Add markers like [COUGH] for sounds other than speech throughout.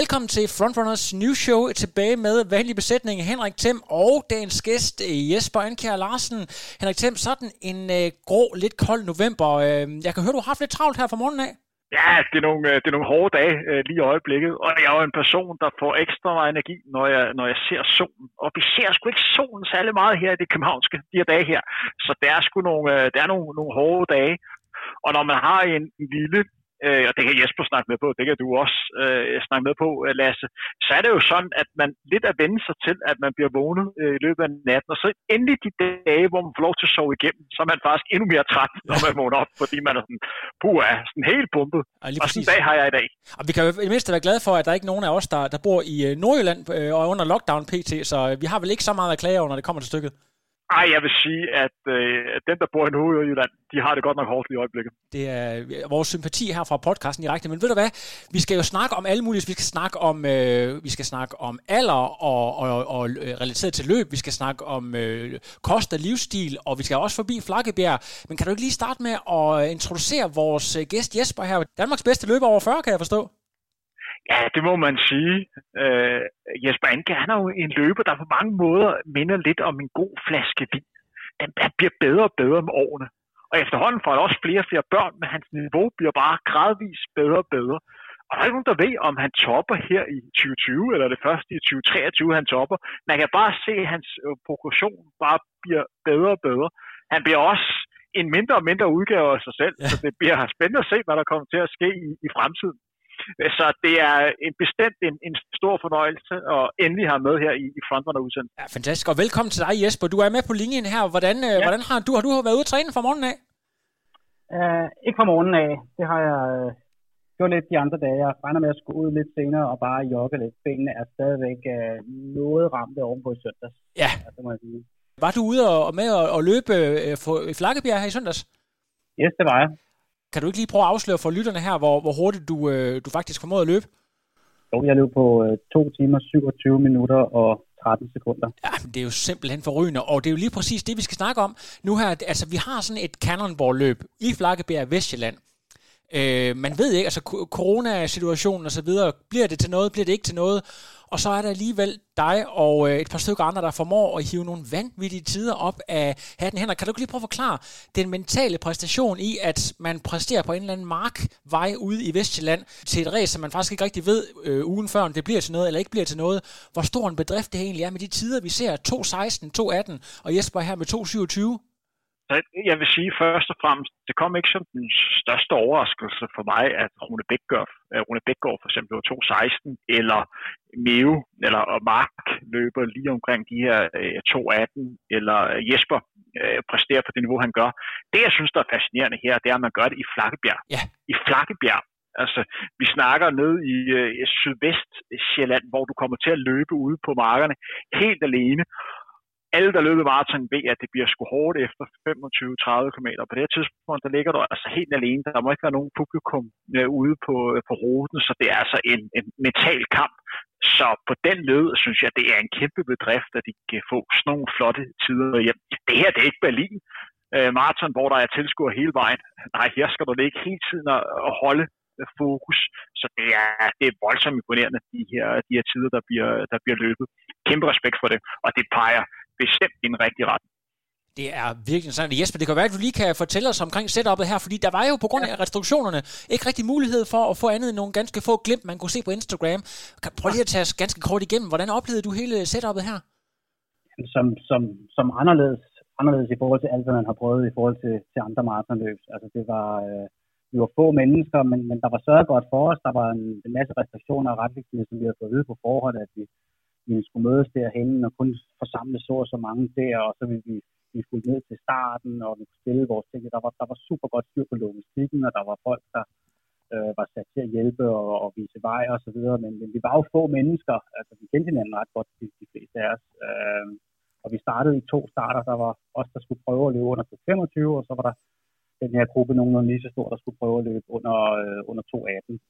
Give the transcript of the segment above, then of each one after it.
Velkommen til Frontrunners New Show tilbage med vanlig besætning Henrik Thiem og dagens gæst øh, Jesper Ankjær Larsen. Henrik Thiem, sådan en øh, grå, lidt kold november. Øh, jeg kan høre, du har haft lidt travlt her fra morgenen af. Ja, altså, det er nogle, øh, det er nogle hårde dage øh, lige i øjeblikket, og jeg er jo en person, der får ekstra meget energi, når jeg, når jeg ser solen. Og vi ser sgu ikke solen særlig meget her i det københavnske, de her dage her. Så der er sgu nogle, øh, der er nogle, nogle hårde dage. Og når man har en, en lille øh, og det kan Jesper snakke med på, det kan du også øh, snakke med på, øh, Lasse, så er det jo sådan, at man lidt er vendt sig til, at man bliver vågnet øh, i løbet af natten, og så endelig de dage, hvor man får lov til at sove igennem, så er man faktisk endnu mere træt, når man vågner op, fordi man er sådan, puh, er sådan helt pumpet. Ja, og sådan en dag har jeg i dag. Og vi kan jo i mindste være glade for, at der er ikke nogen af os, der, der bor i øh, Nordjylland øh, og under lockdown pt, så vi har vel ikke så meget at klage over, når det kommer til stykket. Ej, jeg vil sige, at øh, dem, der bor i Nordjylland, de har det godt nok hårdt i øjeblikket. Det er øh, vores sympati her fra podcasten direkte. Men ved du hvad? Vi skal jo snakke om alle mulige. Vi skal snakke om, øh, vi skal snakke om alder og, og, og øh, relateret til løb. Vi skal snakke om øh, kost og livsstil, og vi skal også forbi Flakkebjerg. Men kan du ikke lige starte med at introducere vores øh, gæst Jesper her? Danmarks bedste løber over 40, kan jeg forstå. Ja, det må man sige. Uh, Jesper Anke, han er jo en løber, der på mange måder minder lidt om en god flaske vin. Den bliver bedre og bedre med årene. Og efterhånden får han også flere og flere børn, men hans niveau bliver bare gradvist bedre og bedre. Og der er ikke nogen, der ved, om han topper her i 2020, eller det første i 2023, han topper. Man kan bare se, at hans øh, progression bare bliver bedre og bedre. Han bliver også en mindre og mindre udgave af sig selv, ja. så det bliver spændende at se, hvad der kommer til at ske i, i fremtiden. Så det er en bestemt en, en stor fornøjelse at endelig have med her i, i Frontrunner udsendelsen. Ja, fantastisk. Og velkommen til dig, Jesper. Du er med på linjen her. Hvordan, øh, ja. hvordan har du, har du været ude at træne fra morgenen af? Uh, ikke fra morgenen af. Det har jeg uh, gjort lidt de andre dage. Jeg regner med at skulle ud lidt senere og bare jogge lidt. Benene er stadigvæk uh, noget ramt ovenpå i søndags. Ja. ja det må jeg sige. Var du ude og, med at, at løbe uh, for, i Flakkebjerg her i søndags? Yes, det var jeg. Kan du ikke lige prøve at afsløre for lytterne her, hvor, hvor hurtigt du, øh, du faktisk formåede at løbe? Jo, jeg løb på øh, 2 timer, 27 minutter og 13 sekunder. Ja, men det er jo simpelthen forrygende, og det er jo lige præcis det, vi skal snakke om nu her. Altså, vi har sådan et cannonball-løb i Flakkebjerg, Vestjylland. Øh, man ved ikke, altså coronasituationen og så videre, bliver det til noget, bliver det ikke til noget? Og så er der alligevel dig og øh, et par stykker andre, der formår at hive nogle vanvittige tider op af hatten hænder. Kan du ikke lige prøve at forklare den mentale præstation i, at man præsterer på en eller anden markvej ude i Vestjylland til et race, som man faktisk ikke rigtig ved øh, ugen før, om det bliver til noget eller ikke bliver til noget. Hvor stor en bedrift det egentlig er med de tider, vi ser 2.16, 2.18 og Jesper her med 2.27? Så jeg vil sige først og fremmest, det kom ikke som den største overraskelse for mig, at Rune Bækgaard, øh, Rune Bækgaard for eksempel var 2.16, eller Meo eller Mark løber lige omkring de her 2.18, eller Jesper øh, præsterer på det niveau, han gør. Det, jeg synes, der er fascinerende her, det er, at man gør det i Flakkebjerg. Ja. I Flakkebjerg. Altså, vi snakker ned i øh, sydvest Sjælland, hvor du kommer til at løbe ude på markerne helt alene alle, der løbet maraton, ved, at det bliver sgu hårdt efter 25-30 km. På det her tidspunkt, der ligger du altså helt alene. Der må ikke være nogen publikum øh, ude på, øh, på ruten, så det er altså en, en mental kamp. Så på den led synes jeg, det er en kæmpe bedrift, at de kan få sådan nogle flotte tider hjem. Det her, det er ikke Berlin øh, maraton, hvor der er tilskuer hele vejen. Nej, her skal du ikke hele tiden at holde øh, fokus. Så det er, det er voldsomt imponerende, de her, de her tider, der bliver, der bliver løbet. Kæmpe respekt for det, og det peger bestemt i en rigtig retning. Det er virkelig interessant. Jesper, det kan være, at du lige kan fortælle os omkring setupet her, fordi der var jo på grund af restriktionerne ikke rigtig mulighed for at få andet end nogle ganske få glimt, man kunne se på Instagram. Prøv lige at tage os ganske kort igennem. Hvordan oplevede du hele setupet her? Som, som, som anderledes, anderledes i forhold til alt, hvad man har prøvet i forhold til, til andre maratonløb. Altså det var, øh, vi var få mennesker, men, men der var sørget godt for os. Der var en, en masse restriktioner og retningslinjer, som vi havde fået at vide på forhånd, at vi, vi skulle mødes derhen og kun forsamle så og så mange der, og så ville vi, vi skulle ned til starten, og vi kunne stille vores ting. Der var, der var super godt styr på logistikken, og der var folk, der øh, var sat til at hjælpe og, og vise vej og så videre, men, men vi var jo få mennesker, altså vi kendte hinanden ret godt, de, de fleste af os, øh, og vi startede i to starter, der var os, der skulle prøve at løbe under 25, og så var der den her gruppe nogenlunde lige så stor, der skulle prøve at løbe under, øh, under 218.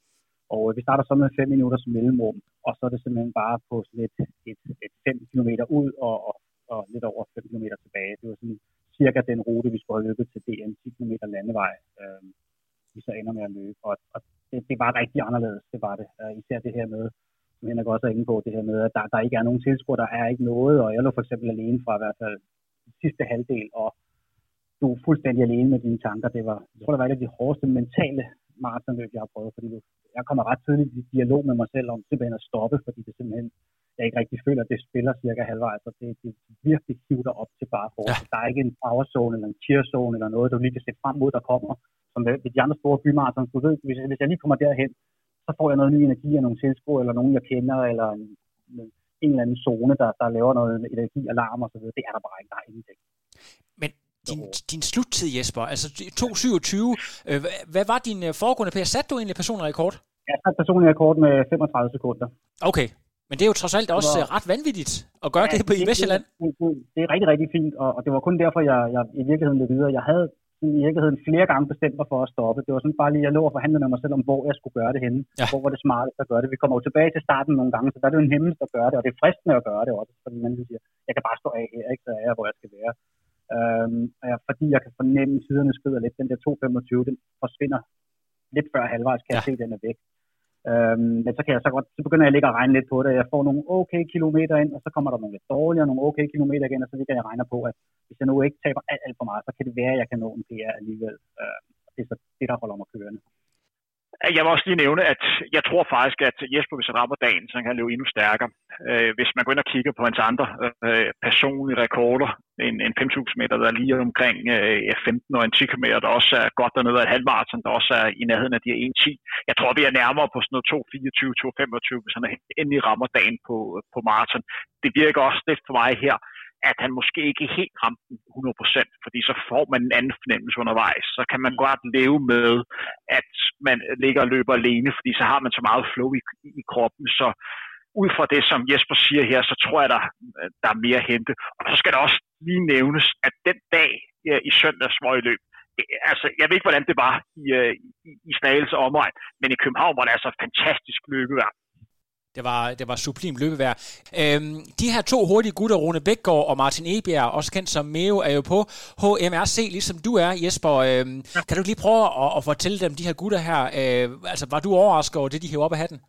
Og øh, vi starter så med 5 som mellemrum, og så er det simpelthen bare på sådan et, et, et 5 km ud og, og, og lidt over 5 km tilbage. Det var sådan cirka den rute, vi skulle have løbet til DM, 10 km landevej, øh, vi så ender med at løbe. Og, og det, det var rigtig anderledes, det var det. Øh, især det her med som Henrik også er inde på, det her med, at der, der ikke er nogen tilskuer, der er ikke noget, og jeg lå for eksempel alene fra i hvert fald sidste halvdel, og du er fuldstændig alene med dine tanker. Det var, jeg tror, det var et af de hårdeste mentale maratonløb, jeg har prøvet, fordi jeg kommer ret tidligt i dialog med mig selv om simpelthen at stoppe, fordi det simpelthen, jeg ikke rigtig føler, at det spiller cirka halvvejs, så det, det virkelig hiver op til bare for. Ja. Der er ikke en power zone eller en cheer zone eller noget, du lige kan se frem mod, der kommer. Som ved de andre store bymarathons, du ved, hvis, hvis jeg lige kommer derhen, så får jeg noget ny energi af nogle tilskuere, eller nogen, jeg kender, eller en, en eller anden zone, der, der laver noget energi, alarm og så videre. Det er der bare ikke, der er ingenting. Men din, din sluttid, Jesper, altså 2.27, øh, hvad var din øh, foregående PR? Satte du egentlig personlig rekord? Jeg satte personlig rekord med 35 sekunder. Okay, men det er jo trods alt også var, ret vanvittigt at gøre ja, det på i Vestjylland. Det, det, det er rigtig, rigtig fint, og, og det var kun derfor, jeg, jeg i virkeligheden lidt videre. Jeg havde i virkeligheden flere gange bestemt mig for at stoppe. Det var sådan bare lige, jeg lå og forhandlede med mig selv om, hvor jeg skulle gøre det henne. Ja. Hvor var det smartest at gøre det. Vi kommer jo tilbage til starten nogle gange, så der er det jo en hemmelse at gøre det, og det er fristende at gøre det også, fordi man siger, jeg kan bare stå af her, ikke, så er jeg, hvor jeg skal være. Øhm, jeg, fordi jeg kan fornemme, at tiderne skrider lidt. Den der 2.25, den forsvinder lidt før halvvejs, kan ja. jeg se, den er væk. Øhm, men så kan jeg så godt, så begynder jeg at ligge og regne lidt på det. Jeg får nogle okay kilometer ind, og så kommer der nogle lidt dårligere, nogle okay kilometer igen, og så ligger jeg og regner på, at hvis jeg nu ikke taber alt, alt for meget, så kan det være, at jeg kan nå en PR alligevel. Øh, det er så det, der holder mig kørende. Jeg vil også lige nævne, at jeg tror faktisk, at Jesper, hvis han rammer dagen, så kan han løbe endnu stærkere. Øh, hvis man går ind og kigger på hans andre øh, personlige rekorder, en, en 5.000 meter, der er lige omkring øh, 15 og en 10 km, der også er godt dernede af et halvmarathon, der også er i nærheden af de 1.10. Jeg tror, vi er nærmere på sådan noget 2.24, 2.25, hvis han endelig rammer dagen på, på maraton. Det virker også lidt for mig her, at han måske ikke helt ramte den 100%, fordi så får man en anden fornemmelse undervejs. Så kan man godt leve med, at man ligger og løber alene, fordi så har man så meget flow i, i kroppen, så ud fra det, som Jesper siger her, så tror jeg, der, der er mere at hente. Og så skal der også lige nævnes, at den dag ja, i søndags hvor i løb, altså, jeg ved ikke, hvordan det var i, øh, i, i Slagelse omegn, men i København var det altså fantastisk løbevær. Det var, det var sublim løbevær. Øhm, de her to hurtige gutter, Rune Bækgaard og Martin Ebjerg, også kendt som Meo, er jo på HMRC, ligesom du er, Jesper. Øhm, ja. Kan du lige prøve at, at fortælle dem, de her gutter her, øh, altså var du overrasket over det, de hæver op af hatten?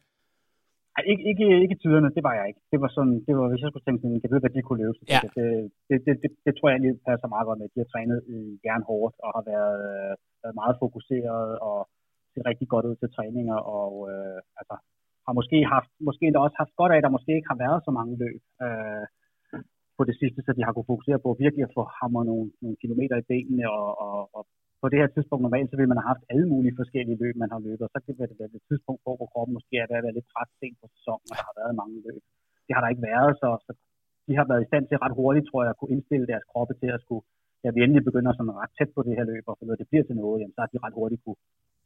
Nej, ikke, ikke, ikke tiderne, det var jeg ikke. Det var sådan, det var, hvis jeg skulle tænke sådan, jeg ved, hvad de kunne løbe. Ja. Det, det, det, det, det, tror jeg lige passer meget godt med. De har trænet i hårdt og har været, øh, meget fokuseret og set rigtig godt ud til træninger og øh, altså, har måske haft, måske endda også haft godt af, at der måske ikke har været så mange løb øh, på det sidste, så de har kunne fokusere på virkelig at få hammer nogle, nogle kilometer i benene, og, og, og på det her tidspunkt normalt, så vil man have haft alle mulige forskellige løb, man har løbet, og så kan det være et tidspunkt, hvor, hvor kroppen måske er ved at være lidt træt sent på sæsonen, og der har været mange løb. Det har der ikke været, så, så de har været i stand til ret hurtigt, tror jeg, at kunne indstille deres kroppe til at skulle, ja, vi endelig begynder sådan ret tæt på det her løb, og når det bliver til noget, jamen, så har de ret hurtigt kunne,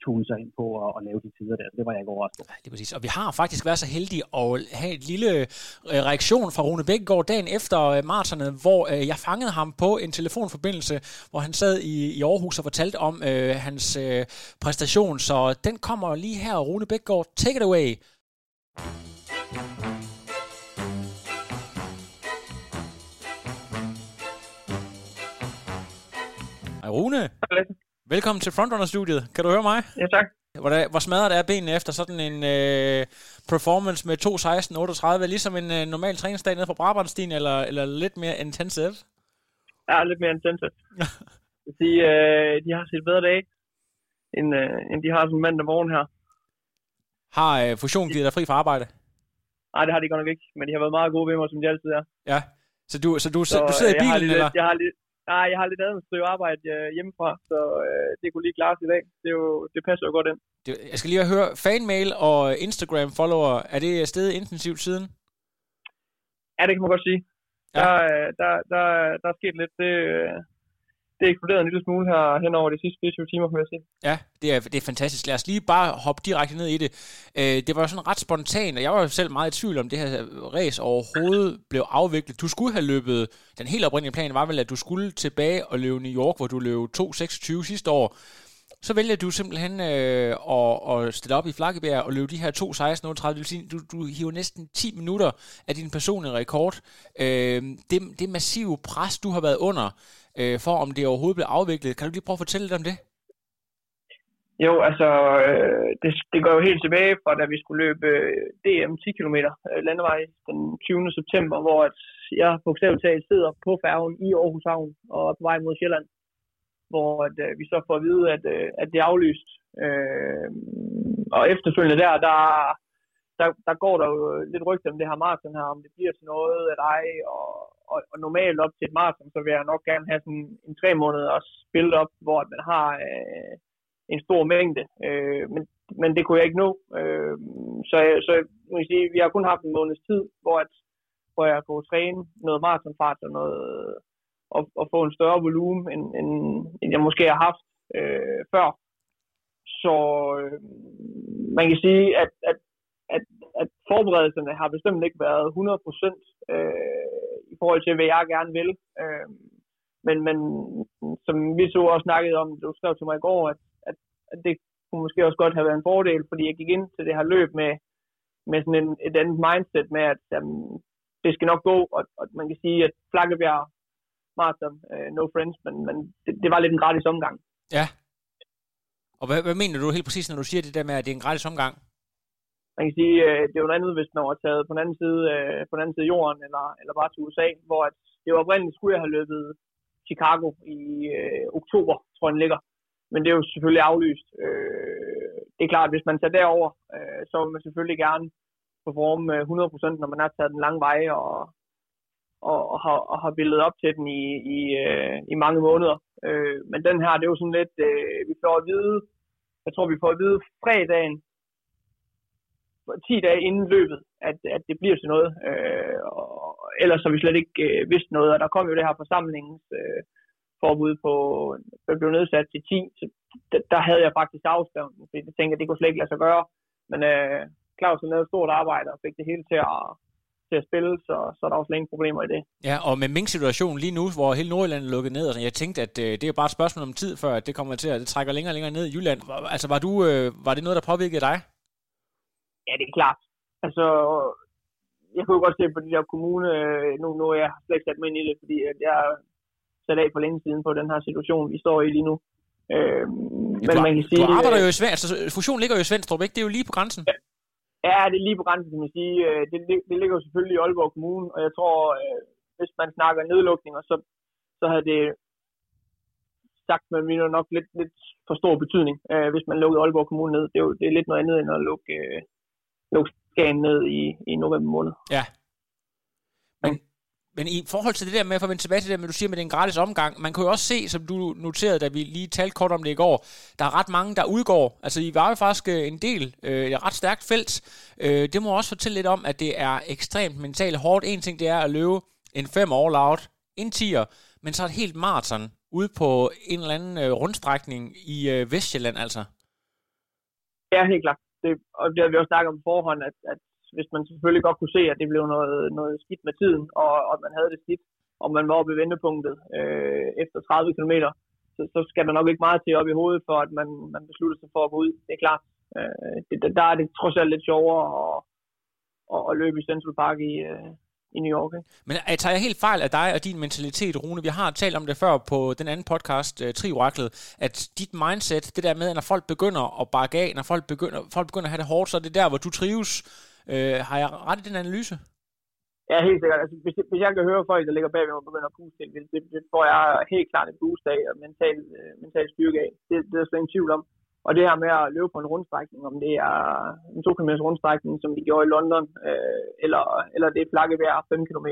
tune sig ind på at, at lave de tider der. Det var jeg ikke overrasket over. Det er præcis. Og vi har faktisk været så heldige at have et lille øh, reaktion fra Rune Bækkegaard dagen efter øh, maratonet, hvor øh, jeg fangede ham på en telefonforbindelse, hvor han sad i, i Aarhus og fortalte om øh, hans øh, præstation. Så den kommer lige her, Rune Bækkegaard. Take it away. Hej Rune. Hej. Velkommen til Frontrunner-studiet. Kan du høre mig? Ja, tak. Hvor, der, hvor smadret er benene efter sådan en øh, performance med 2.16.38? Ligesom en øh, normal træningsdag nede på Brabantstien, eller, eller lidt mere intensive? Ja, lidt mere intensive. de, [LAUGHS] øh, de har set bedre dage, end, øh, end de har sådan mandag morgen her. Har øh, fusion givet dig fri fra arbejde? Nej, det har de godt nok ikke, men de har været meget gode ved mig, som de altid er. Ja, så du, så du, så, du sidder i bilen, jeg eller? jeg har lidt, Nej, jeg har lidt administrativt arbejde øh, hjemmefra, så øh, det kunne lige klare sig i dag. Det, er jo, det passer jo godt ind. Det, jeg skal lige høre, fanmail og Instagram-follower, er det stadig intensivt siden? Ja, det kan man godt sige. Ja. Der, øh, der, der, der er sket lidt. Det, det er en lille smule her hen over de sidste 24 timer, kan jeg sige. Ja, det er, det er fantastisk. Lad os lige bare hoppe direkte ned i det. Øh, det var sådan ret spontant, og jeg var selv meget i tvivl om det her race overhovedet blev afviklet. Du skulle have løbet, den helt oprindelige plan var vel, at du skulle tilbage og løbe New York, hvor du løb 2.26 sidste år. Så vælger du simpelthen øh, at, at stille op i Flakkebjerg og løbe de her 2.16.38. Det vil sige, du, du hiver næsten 10 minutter af din personlige rekord. Øh, det, det massive pres, du har været under, øh, for om det overhovedet blev afviklet. Kan du lige prøve at fortælle lidt om det? Jo, altså, øh, det, det går jo helt tilbage fra, da vi skulle løbe øh, DM 10 km øh, landevej den 20. september, hvor at jeg på talt sidder på færgen i Aarhus Havn og er på vej mod Sjælland, hvor at, øh, vi så får at vide, at, øh, at det er aflyst. Øh, og efterfølgende der, der, der, der går der jo lidt rygter om det her maraton her, om det bliver til noget af dig, og, og, og normalt op til et maraton, så vil jeg nok gerne have sådan en tre måneder også spillet op, hvor man har øh, en stor mængde. Øh, men, men det kunne jeg ikke nå. Øh, så, så må jeg sige, vi har kun haft en måneds tid, hvor, at, hvor jeg kunne træne noget maratonfart og, noget, at, at få en større volumen, end, end, end jeg måske har haft øh, før. Så øh, man kan sige, at, at, at, at forberedelserne har bestemt ikke været 100% øh, i forhold til, hvad jeg gerne vil. Øh, men, men som vi så også snakkede om, du skrev til mig i går, at, at, at det kunne måske også godt have været en fordel, fordi jeg gik ind til det her løb med, med sådan en, et andet mindset med, at jamen, det skal nok gå, og, og man kan sige, at Flakkebjerg Marathon, uh, no friends, men, men det, det var lidt en gratis omgang. Ja. Og hvad, hvad mener du helt præcis, når du siger det der med, at det er en gratis omgang? Man kan sige, uh, det er jo noget andet, hvis man var taget på den anden side, uh, på den anden side af jorden, eller, eller bare til USA, hvor at det var oprindeligt, skulle jeg have løbet Chicago i uh, oktober, tror jeg den ligger. Men det er jo selvfølgelig aflyst. Uh, det er klart, at hvis man tager derover, uh, så vil man selvfølgelig gerne performe 100%, når man har taget den lange vej og, og, og, har, og har billedet op til den i, i, øh, i mange måneder. Øh, men den her, det er jo sådan lidt, øh, vi får at vide, jeg tror, vi får at vide fredagen, 10 dage inden løbet, at, at det bliver til noget. Øh, og ellers har vi slet ikke øh, vidst noget, og der kom jo det her forsamlingens øh, forbud på, der blev nedsat til 10, så der, der havde jeg faktisk afskrevet den, fordi jeg tænkte, at det kunne slet ikke lade sig gøre. Men øh, Claus lavede et stort arbejde og fik det hele til at, til at spille, så, så er der også ingen problemer i det. Ja, og med Mink-situationen lige nu, hvor hele Nordjylland er lukket ned, og sådan, jeg tænkte, at øh, det er bare et spørgsmål om tid, før at det kommer til at det trækker længere og længere ned i Jylland. Altså, var, du, øh, var det noget, der påvirkede dig? Ja, det er klart. Altså, jeg kunne godt se på de der kommune, øh, nu, nu er jeg slet ikke sat mig ind i det, fordi at jeg er sat af for længe siden på den her situation, vi står i lige nu. Øh, men du, man kan sige, du arbejder jo i Svendstrup, altså fusion ligger jo i Svendstrup, ikke? Det er jo lige på grænsen. Ja, ja det er lige på grænsen, kan man sige. Øh, det, det, ligger jo selvfølgelig i Aalborg Kommune, og jeg tror, øh, hvis man snakker nedlukninger, så, så havde det sagt med min nok lidt, lidt for stor betydning, øh, hvis man lukkede Aalborg Kommune ned. Det er jo det er lidt noget andet end at lukke, lukke Skagen ned i, i november måned. Ja. Men, i forhold til det der med, at vende tilbage til det, med, du siger med den gratis omgang, man kan jo også se, som du noterede, da vi lige talte kort om det i går, der er ret mange, der udgår. Altså, I var jo faktisk øh, en del, øh, et ret stærkt felt. Øh, det må også fortælle lidt om, at det er ekstremt mentalt hårdt. En ting, det er at løbe en fem all out, en tier, men så et helt maraton ude på en eller anden øh, rundstrækning i øh, Vestjylland, altså. Ja, helt klart det, og det har vi også snakket om forhånd, at, at hvis man selvfølgelig godt kunne se, at det blev noget, noget skidt med tiden, og, og man havde det skidt, og man var oppe i vendepunktet øh, efter 30 km, så, så skal der nok ikke meget til op i hovedet, for at man, man beslutter sig for at gå ud. Det er klart. Øh, det, der er det trods alt lidt sjovere at, at, at løbe i Central Park i, øh, i New York. Ikke? Men jeg tager jeg helt fejl af dig og din mentalitet, Rune? Vi har talt om det før på den anden podcast, øh, Trioraklet, at dit mindset, det der med, at når folk begynder at bakke af, når folk begynder, folk begynder at have det hårdt, så er det der, hvor du trives. Øh, har jeg ret i den analyse? Ja, helt sikkert. Altså, hvis, hvis jeg kan høre folk, der ligger bagved og begynder at puste det, det, det får jeg helt klart et boost af og mental, øh, mental styrke af. Det, det er der slet ingen tvivl om. Og det her med at løbe på en rundstrækning, om det er en 2 km rundstrækning, som vi gjorde i London, øh, eller, eller det er flakkevejr 5 km,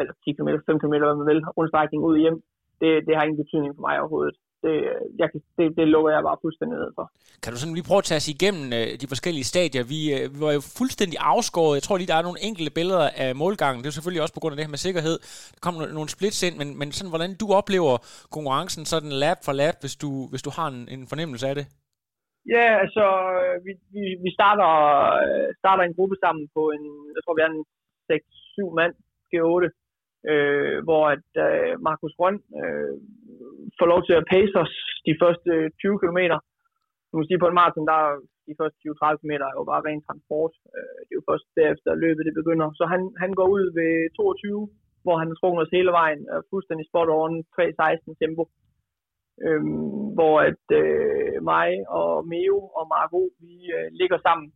eller 10 km, 5 km, hvad man vil, rundstrækning ud hjem, det, det har ingen betydning for mig overhovedet. Det, jeg, det, det lukker jeg bare fuldstændig ned for. Kan du sådan lige prøve at tage os igennem øh, de forskellige stadier? Vi, øh, vi var jo fuldstændig afskåret. Jeg tror lige, der er nogle enkelte billeder af målgangen. Det er selvfølgelig også på grund af det her med sikkerhed. Der kom nogle splits ind, men, men sådan, hvordan du oplever konkurrencen sådan lap for lap, hvis du, hvis du har en, en fornemmelse af det? Ja, altså, vi, vi, vi starter, starter en gruppe sammen på en, jeg tror, vi er en 6-7 mand, G8, øh, hvor at øh, Markus Grøn øh, får lov til at pace os de første 20 km. Du må sige, på en maraton, der de første 20-30 km er jo bare ren transport. Øh, det er jo først derefter løbet det begynder. Så han, han går ud ved 22, hvor han har trukket os hele vejen, fuldstændig spot on 3.16 tempo. Øhm, hvor at, øh, mig og Meo og Marco, vi øh, ligger sammen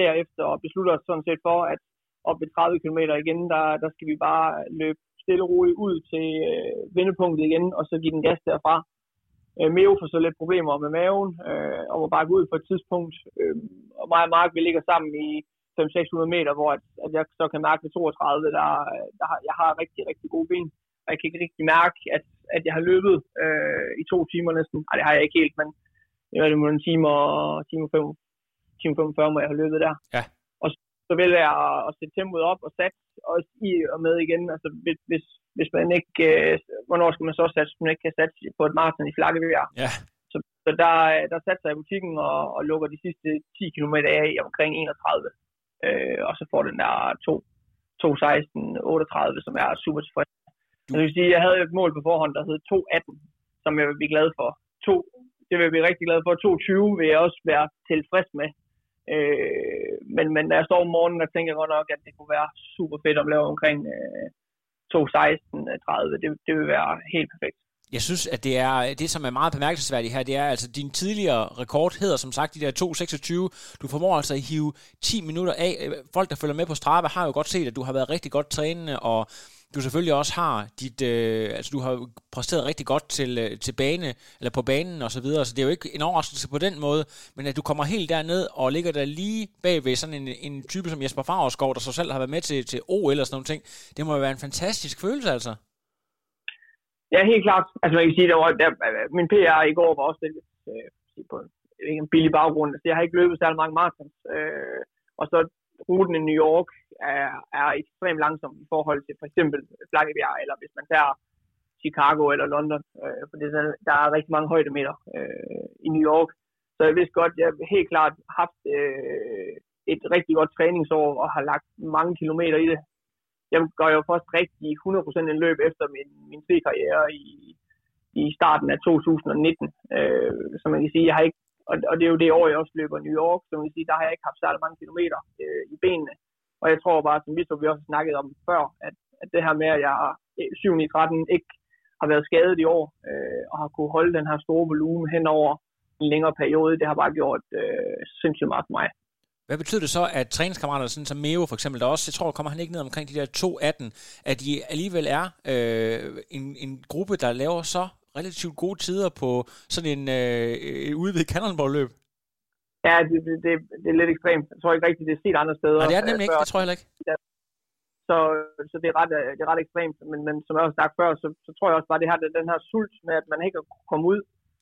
derefter og beslutter os sådan set for, at op ved 30 km igen, der, der skal vi bare løbe stille og roligt ud til øh, vendepunktet igen, og så give den gas derfra. Øh, Meo får så lidt problemer med maven, øh, og må bare gå ud på et tidspunkt. Øh, og mig og Mark, vi ligger sammen i 500-600 meter, hvor at, at jeg så kan mærke ved 32, der, der har, jeg har rigtig, rigtig gode ben. Og jeg kan ikke rigtig mærke, at, at jeg har løbet øh, i to timer næsten. Nej, det har jeg ikke helt, men det var det må en time og time 5, time 45, må jeg have løbet der. Ja. Så vil jeg at sætte tempoet op og sætte også i og med igen. Altså, hvis, hvis man ikke... Øh, hvornår skal man så sætte, hvis man ikke kan sætte på et maraton i flakkevejr? Ja. Så, så der, der satte jeg i butikken og, og lukker de sidste 10 km af omkring 31 øh, og så får den der 2, 2.16, 38, som er super tilfreds. Du... Jeg vil sige, jeg havde et mål på forhånd, der hed 2.18, som jeg vil blive glad for. 2, det vil jeg blive rigtig glad for. 2.20 vil jeg også være tilfreds med. Øh, men, men når jeg står om morgenen, og tænker jeg godt nok, at det kunne være super fedt at lave omkring øh, 2.16.30, øh, Det, det vil være helt perfekt. Jeg synes, at det er det, som er meget bemærkelsesværdigt her, det er altså din tidligere rekord hedder som sagt de der 2.26. Du formår altså at hive 10 minutter af. Øh, folk, der følger med på Strava, har jo godt set, at du har været rigtig godt trænende, og du selvfølgelig også har dit, øh, altså du har præsteret rigtig godt til, øh, til bane, eller på banen og så videre, så det er jo ikke en overraskelse på den måde, men at du kommer helt derned og ligger der lige bagved sådan en, en type som Jesper Favreskov, der så selv har været med til, til OL eller sådan nogle ting, det må jo være en fantastisk følelse altså. Ja, helt klart. Altså man kan sige, der var, der, min PR i går var også lidt øh, på en, en billig baggrund. Altså, jeg har ikke løbet særlig mange marathons. Øh, og så ruten i New York er, er ekstremt langsom i forhold til for eksempel Flakkebjerg, eller hvis man tager Chicago eller London. Øh, for det, der er rigtig mange højdemeter øh, i New York. Så jeg vidste godt, at jeg helt klart haft øh, et rigtig godt træningsår og har lagt mange kilometer i det jeg går jo først rigtig 100% en løb efter min, min C-karriere i, i starten af 2019. Øh, så man kan sige, jeg har ikke, og, og det er jo det år, jeg også løber New York, så man kan sige, der har jeg ikke haft særlig mange kilometer øh, i benene. Og jeg tror bare, som vi, så vi også snakket om før, at, at det her med, at jeg 7 i 13 ikke har været skadet i år, øh, og har kunne holde den her store volumen hen over en længere periode, det har bare gjort øh, sindssygt meget for mig. Hvad betyder det så, at træningskammerater, sådan som Meo for eksempel, der også, jeg tror, kommer han ikke ned omkring de der 2-18, at de alligevel er øh, en, en gruppe, der laver så relativt gode tider på sådan en øh, udvidet cannonball-løb? Ja, det, det, det, er lidt ekstremt. Jeg tror ikke rigtigt, det er set andre steder. Nej, det er det nemlig ikke. Det tror jeg heller ikke. Ja. Så, så det, er ret, det er ret ekstremt. Men, men som jeg også sagt før, så, så tror jeg også bare, det her, den her sult med, at man ikke kan komme ud.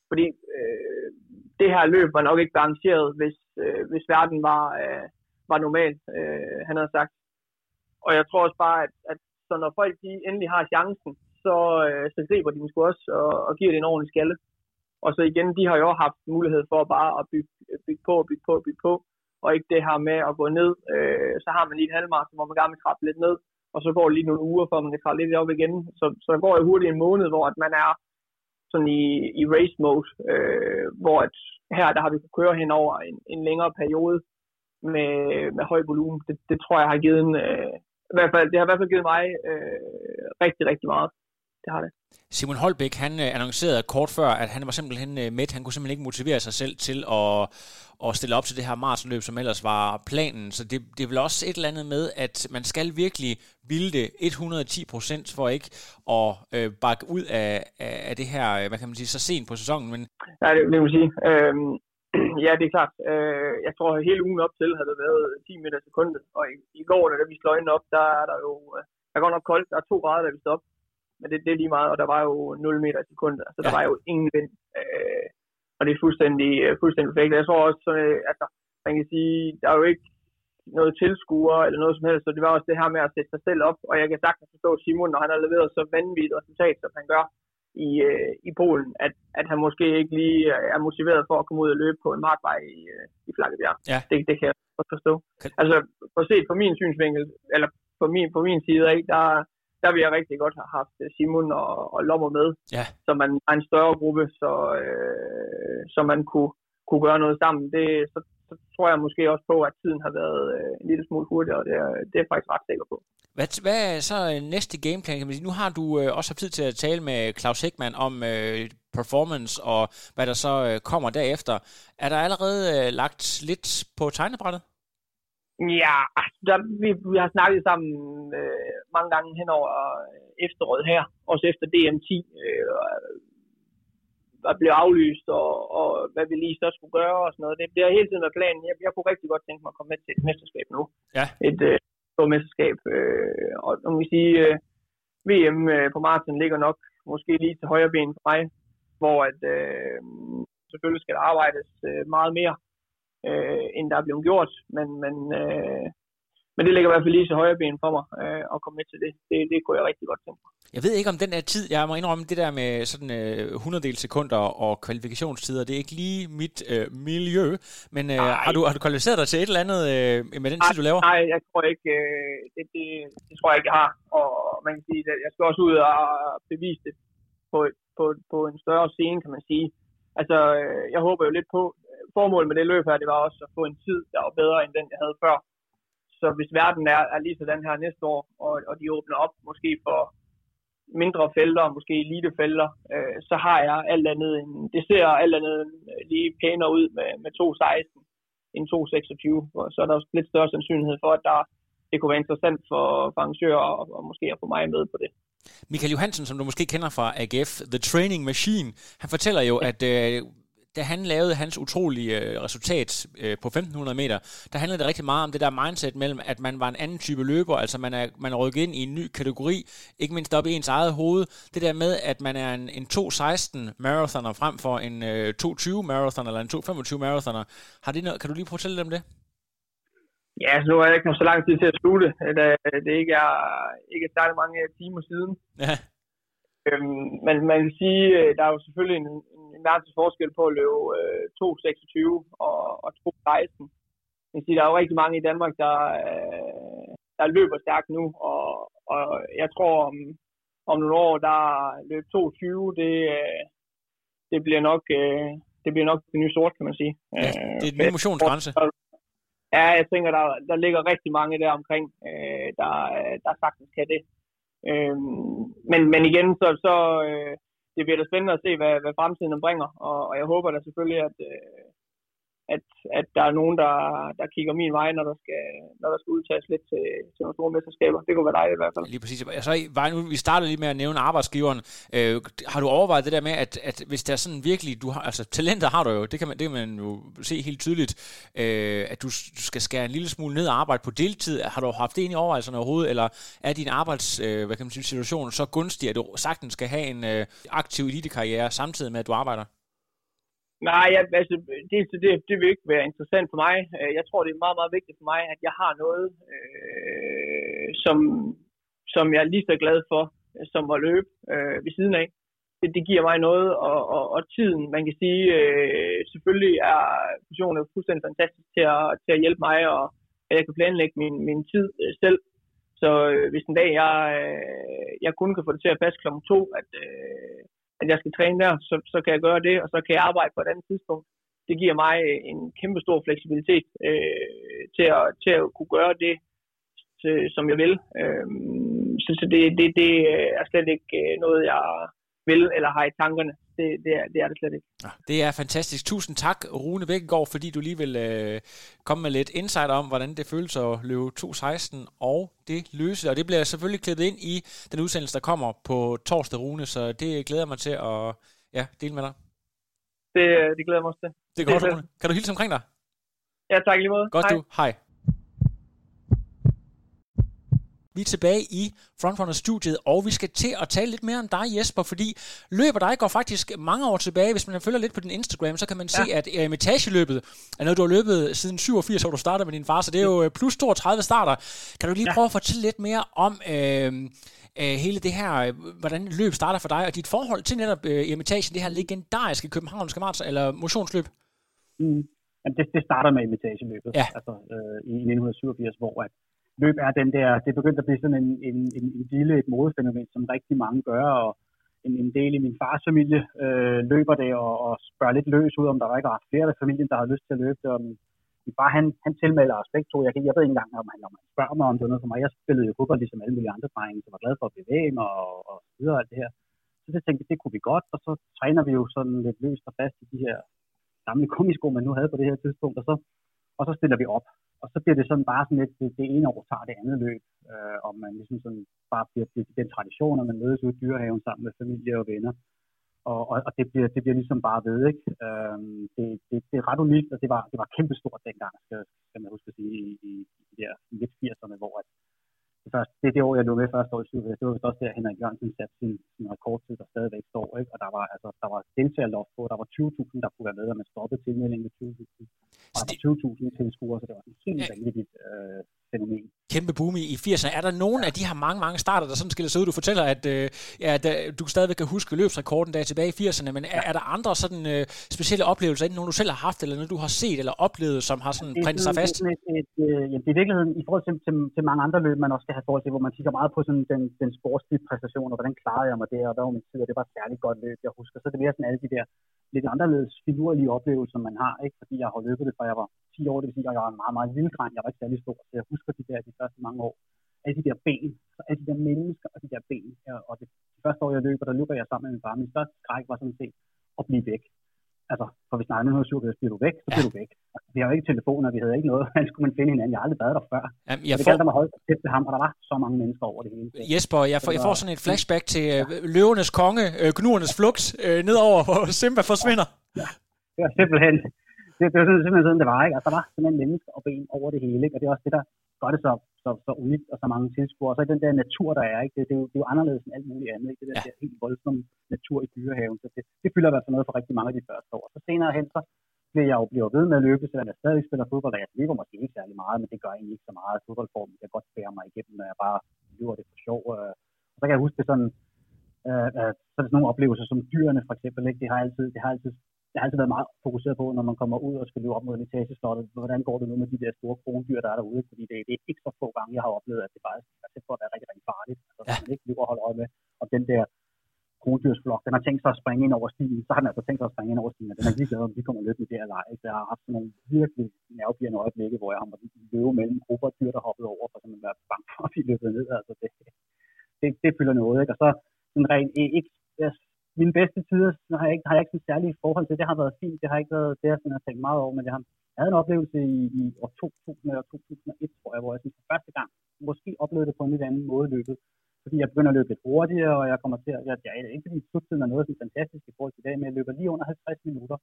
Fordi øh, det her løb var nok ikke arrangeret, hvis, øh, hvis verden var, øh, var normal, øh, han havde sagt. Og jeg tror også bare, at, at så når folk de endelig har chancen, så, øh, så griber de den sgu også og, og giver det en ordentlig skalle. Og så igen, de har jo haft mulighed for bare at bygge, øh, bygge på, bygge på, bygge på, og ikke det her med at gå ned. Øh, så har man lige et halvmarathon, hvor man gerne vil trappe lidt ned, og så går det lige nogle uger, før man kan trappe lidt op igen. Så, så der går jo hurtigt en måned, hvor at man er sådan i, i race mode, øh, hvor at her der har vi kunnet køre hen over en, en længere periode med, med høj volumen. Det, det tror jeg har givet en, øh, i hvert fald, det har i hvert fald givet mig øh, rigtig, rigtig meget. Det har det. Simon Holbæk, han øh, annoncerede kort før, at han var simpelthen øh, med. Han kunne simpelthen ikke motivere sig selv til at, at stille op til det her maratonløb, som ellers var planen. Så det, det er vel også et eller andet med, at man skal virkelig ville det 110 procent for ikke at øh, bakke ud af, af det her, hvad kan man sige, så sent på sæsonen. Men... Ja, det vil man sige. Øhm, [CLEARS THROAT] ja, det er klart. Øh, jeg tror, at hele ugen op til havde det været 10 meter sekundet. Og i, i går, da vi slår op, der er der jo... Der går nok koldt. Der er to grader, da vi står op men det, det er lige meget, og der var jo 0 meter i sekundet, ja. der var jo ingen vind, øh, og det er fuldstændig, øh, fuldstændig perfekt. Jeg tror også, øh, altså, man kan sige, der er jo ikke noget tilskuer eller noget som helst, så det var også det her med at sætte sig selv op, og jeg kan sagtens forstå Simon, når han har leveret så vanvittigt resultat, som han gør i, øh, i Polen, at, at han måske ikke lige er motiveret for at komme ud og løbe på en markvej i, øh, i Flakkebjerg. Ja. Det, det kan jeg godt forstå. Okay. Altså, for set på min synsvinkel, eller på min, på min side af, der, der vil jeg rigtig godt have haft øh, Simon og, og Lommer med, ja. så man har en større gruppe, så, øh, så man kunne, kunne gøre noget sammen. Det, så, så tror jeg måske også på, at tiden har været øh, en lille smule hurtigere, og det er, det er faktisk ret sikker på. Hvad, hvad er så næste gameplan? Kan man sige? Nu har du øh, også haft tid til at tale med Claus Hækman om øh, performance og hvad der så øh, kommer derefter. Er der allerede øh, lagt lidt på tegnebrættet? Ja, der, vi, vi har snakket sammen øh, mange gange hen over efteråret her, også efter DM10 øh, var blevet aflyst, og, og hvad vi lige så skulle gøre og sådan noget. Det, det har hele tiden været planen. Jeg, jeg kunne rigtig godt tænke mig at komme med til et mesterskab nu. Ja. Et øh, stort mesterskab. Øh, og man kan sige, øh, VM øh, på Martin ligger nok måske lige til højre ben for mig, hvor at, øh, selvfølgelig skal der arbejdes øh, meget mere, øh, end der er blevet gjort, men, men øh, men det ligger i hvert fald lige så højre ben for mig øh, at komme med til det. det. Det kunne jeg rigtig godt tænke mig. Jeg ved ikke om den der tid, jeg må indrømme det der med sådan øh, 100 sekunder og kvalifikationstider, det er ikke lige mit øh, miljø, men øh, har, du, har du kvalificeret dig til et eller andet øh, med den tid, du laver? Nej, jeg tror ikke, øh, det, det, det, tror jeg ikke, jeg har. Og man kan sige, at jeg skal også ud og bevise det på, på, på en større scene, kan man sige. Altså, øh, jeg håber jo lidt på, formål med det løb her, det var også at få en tid, der var bedre end den, jeg havde før. Så hvis verden er, er lige sådan her næste år, og, og de åbner op måske for mindre felter, måske elitefelter, øh, så har jeg alt andet end, det ser alt andet lige pænere ud med, med 2.16 end 2.26, så er der også lidt større sandsynlighed for, at der, det kunne være interessant for, for arrangører og, og måske at få mig med på det. Michael Johansen, som du måske kender fra AGF, The Training Machine, han fortæller jo, at øh, da han lavede hans utrolige øh, resultat øh, på 1500 meter, der handlede det rigtig meget om det der mindset mellem, at man var en anden type løber, altså man er, man er rykket ind i en ny kategori, ikke mindst op i ens eget hoved. Det der med, at man er en, en 2.16 marathoner frem for en øh, 2.20 marathoner eller en 2.25 marathoner. Har det noget, kan du lige prøve at fortælle dem det? Ja, så nu har jeg ikke så lang tid til at slutte. Det, det ikke er ikke er særlig mange timer siden. Ja. Øhm, men man kan sige, øh, der er jo selvfølgelig en, en verdens forskel på at løbe øh, 2.26 og, og 2.16. Man kan sige, der er jo rigtig mange i Danmark, der, øh, der løber stærkt nu, og, og jeg tror om, om nogle år, der løb 2.20, det, øh, det bliver nok øh, det bliver nok det nye sort, kan man sige. Ja, det er en ny motionsgrænse. Ja, jeg tænker, der, der ligger rigtig mange der omkring, øh, der, der sagtens kan det. Øh, men, men igen, så, så øh, det bliver da spændende at se, hvad, hvad fremtiden bringer, og, og jeg håber da selvfølgelig, at, øh, at, at der er nogen, der, der kigger min vej, når der skal, når der skal udtages lidt til, til nogle store mesterskaber. Det kunne være dejligt i hvert fald. Lige præcis. Altså, var nu, vi startede lige med at nævne arbejdsgiveren. Øh, har du overvejet det der med, at, at hvis der er sådan virkelig, du har, altså talenter har du jo, det kan man, det kan man jo se helt tydeligt, øh, at du, du skal skære en lille smule ned og arbejde på deltid. Har du haft det ind i overvejelserne overhovedet, eller er din arbejds, øh, hvad kan man sige, situation så gunstig, at du sagtens skal have en øh, aktiv elitekarriere samtidig med, at du arbejder? Nej, jeg, altså, det, det, det vil ikke være interessant for mig. Øh, jeg tror, det er meget, meget vigtigt for mig, at jeg har noget, øh, som, som jeg er lige så glad for, øh, som at løbe øh, ved siden af. Det, det giver mig noget, og, og, og tiden, man kan sige, øh, selvfølgelig er positionen fuldstændig fantastisk til at, til at hjælpe mig, og at jeg kan planlægge min, min tid øh, selv. Så øh, hvis en dag jeg, øh, jeg kun kan få det til at passe klokken to, at, øh, at jeg skal træne der, så, så kan jeg gøre det, og så kan jeg arbejde på et andet tidspunkt. Det giver mig øh, en kæmpe stor fleksibilitet øh, til, at, til at kunne gøre det, til, som jeg vil. Øh, så så det, det, det øh, er slet ikke noget, jeg vil eller har i tankerne det, det, er, det er det slet ikke. Det er fantastisk. Tusind tak, Rune Vækkegaard, fordi du lige vil øh, komme med lidt insight om, hvordan det føles at løbe 2.16 og det løse. Og det bliver selvfølgelig klippet ind i den udsendelse, der kommer på torsdag, Rune, så det glæder mig til at ja, dele med dig. Det, det glæder mig også til. Det er godt, Rune. Kan du hilse omkring dig? Ja, tak lige måde. Godt Hej. du. Hej. Vi er tilbage i Frontrunner-studiet, og vi skal til at tale lidt mere om dig, Jesper, fordi løber dig går faktisk mange år tilbage. Hvis man følger lidt på din Instagram, så kan man ja. se, at eremitageløbet er noget, du har løbet siden 87, hvor du startede med din far, så det er jo øh, plus 32 starter. Kan du lige ja. prøve at fortælle lidt mere om øh, øh, hele det her, øh, hvordan løb starter for dig, og dit forhold til netop øh, eremitagen, det her legendariske københavnske maraton, eller motionsløb? Mm. Det, det starter med imitageløbet, ja. altså øh, i 1987, hvor at løb er den der, det er begyndt at blive sådan en, en, en, en lille, et modefænomen, som rigtig mange gør, og en, en del i min fars familie øh, løber det og, og spørger lidt løs ud, om der ikke er flere af familien, der har lyst til at løbe det, og min, bare han, han tilmelder os begge to. Jeg, jeg ved ikke engang, om han, om han spørger mig om det noget for mig. Jeg spillede jo fodbold ligesom alle mulige andre drenge, så var glad for at bevæge mig og, og videre alt det her. Så jeg tænkte det kunne vi godt, og så træner vi jo sådan lidt løst og fast i de her gamle komisko, man nu havde på det her tidspunkt, og så, og så stiller vi op. Og så bliver det sådan bare sådan lidt, det, det ene år tager det andet løb, øh, og man ligesom sådan bare bliver, bliver den tradition, at man mødes ude i dyrehaven sammen med familie og venner. Og, og, og det, bliver, det bliver ligesom bare ved, ikke? Øhm, det, det, det, er ret unikt, og det var, det var kæmpestort dengang, skal, skal man huske at sige, i, i, i de der midt 80'erne, hvor at, det, første, det det år, jeg lå med første år i Superliga. Det var også der, Henrik Jørgensen satte sin, sin rekordtid, der stadigvæk står. Ikke? Og der var, altså, der var deltagerloft på, der var 20.000, der kunne være med, og man stoppede tilmeldingen med 20.000. Og der var 20.000 tilskuere, så det var en helt vanvittigt øh, fænomen. Kæmpe boom i 80'erne. Er der nogen af de her mange, mange starter, der sådan skiller sig ud? Du fortæller, at øh, ja, da, du stadigvæk kan huske løbsrekorden der tilbage i 80'erne, men er, er der andre sådan øh, specielle oplevelser, enten nogen du selv har haft, eller noget du har set eller oplevet, som har sådan printet sig fast? Det, et, et, øh, ja, det er i virkeligheden i forhold til, til, til mange andre løb, man også skal have forhold til, hvor man kigger meget på sådan den, den sportslige præstation, og hvordan klarede jeg mig der, og hvad var min tid, og det var et særligt godt løb, jeg husker. Så det er mere sådan alle de der lidt anderledes figurlige oplevelser, man har, ikke? fordi jeg har løbet det, fra jeg var 10 år, det vil sige, at jeg var en meget, meget lille dreng, jeg var ikke særlig stor, så jeg husker de der de første mange år. Alle de der ben, så alle de der mennesker og de der ben, og det, de første år, jeg løber, der løber jeg sammen med min far. Min største skræk var sådan set at blive væk. Altså, for hvis snakker nu så bliver du væk, så bliver ja. du væk. Altså, vi har jo ikke telefoner, vi havde ikke noget. Hvordan [LAUGHS] skulle man finde hinanden? Jeg har aldrig været der før. Jamen, jeg det får... mig holde tæt til ham, og der var så mange mennesker over det hele. Jesper, jeg får, jeg får sådan et flashback til ja. Øh, løvenes konge, øh, gnuernes flugt, øh, nedover, hvor Simba forsvinder. Ja, det var simpelthen, det, det var simpelthen sådan, det var, ikke? Altså, der var simpelthen mennesker og ben over det hele, ikke? og det er også det, der gør det så, så, så unikt og så mange tilskuere. Og så den der natur, der er, ikke? Det, det, er jo, det er jo anderledes end alt muligt andet, ikke? det der, ja. der helt voldsomme natur i dyrehaven. Så det, det fylder i hvert fald noget for rigtig mange af de første år. Så senere hen, så bliver jeg jo bliver ved med at løbe, selvom jeg stadig spiller fodbold, og jeg løber måske ikke særlig meget, men det gør egentlig ikke så meget. Fodboldformen kan godt bære mig igennem, når jeg bare løber det for sjov. Øh. Og så kan jeg huske det sådan, øh, øh, så er det sådan nogle oplevelser som dyrene for eksempel, ikke? Det har altid, det har altid jeg har altid været meget fokuseret på, når man kommer ud og skal løbe op mod etageslottet, hvordan går det nu med de der store krondyr, der er derude, fordi det, det er ikke så få gange, jeg har oplevet, at det faktisk er tæt for at være rigtig, rigtig farligt. Altså, ja. man ikke løber og holder øje med, og den der krondyrsflok, den har tænkt sig at springe ind over stien, så har den altså tænkt sig at springe ind over stien, og den er ligeglad, om de kommer løbende der eller ej. Så jeg har haft sådan nogle virkelig nervepirrende øjeblikke, hvor jeg har måttet løbe mellem grupper af dyr, der hoppede over, for simpelthen at være bange for at blive løbet ned. Altså det, det, det fylder noget, ikke? Og så en ren, ikke, jeg mine bedste tider har jeg ikke, har jeg ikke sådan særlige forhold til. Det har været fint. Det har ikke været det, jeg har tænkt meget over, men jeg har, jeg havde en oplevelse i, i år 2000 eller 2001, tror jeg, hvor jeg sådan for første gang måske oplevede det på en lidt anden måde løbet. Fordi jeg begynder at løbe lidt hurtigere, og jeg kommer til at, jeg, jeg er ikke fordi sluttiden er noget sådan fantastisk i forhold til dag, men jeg løber lige under 50 minutter.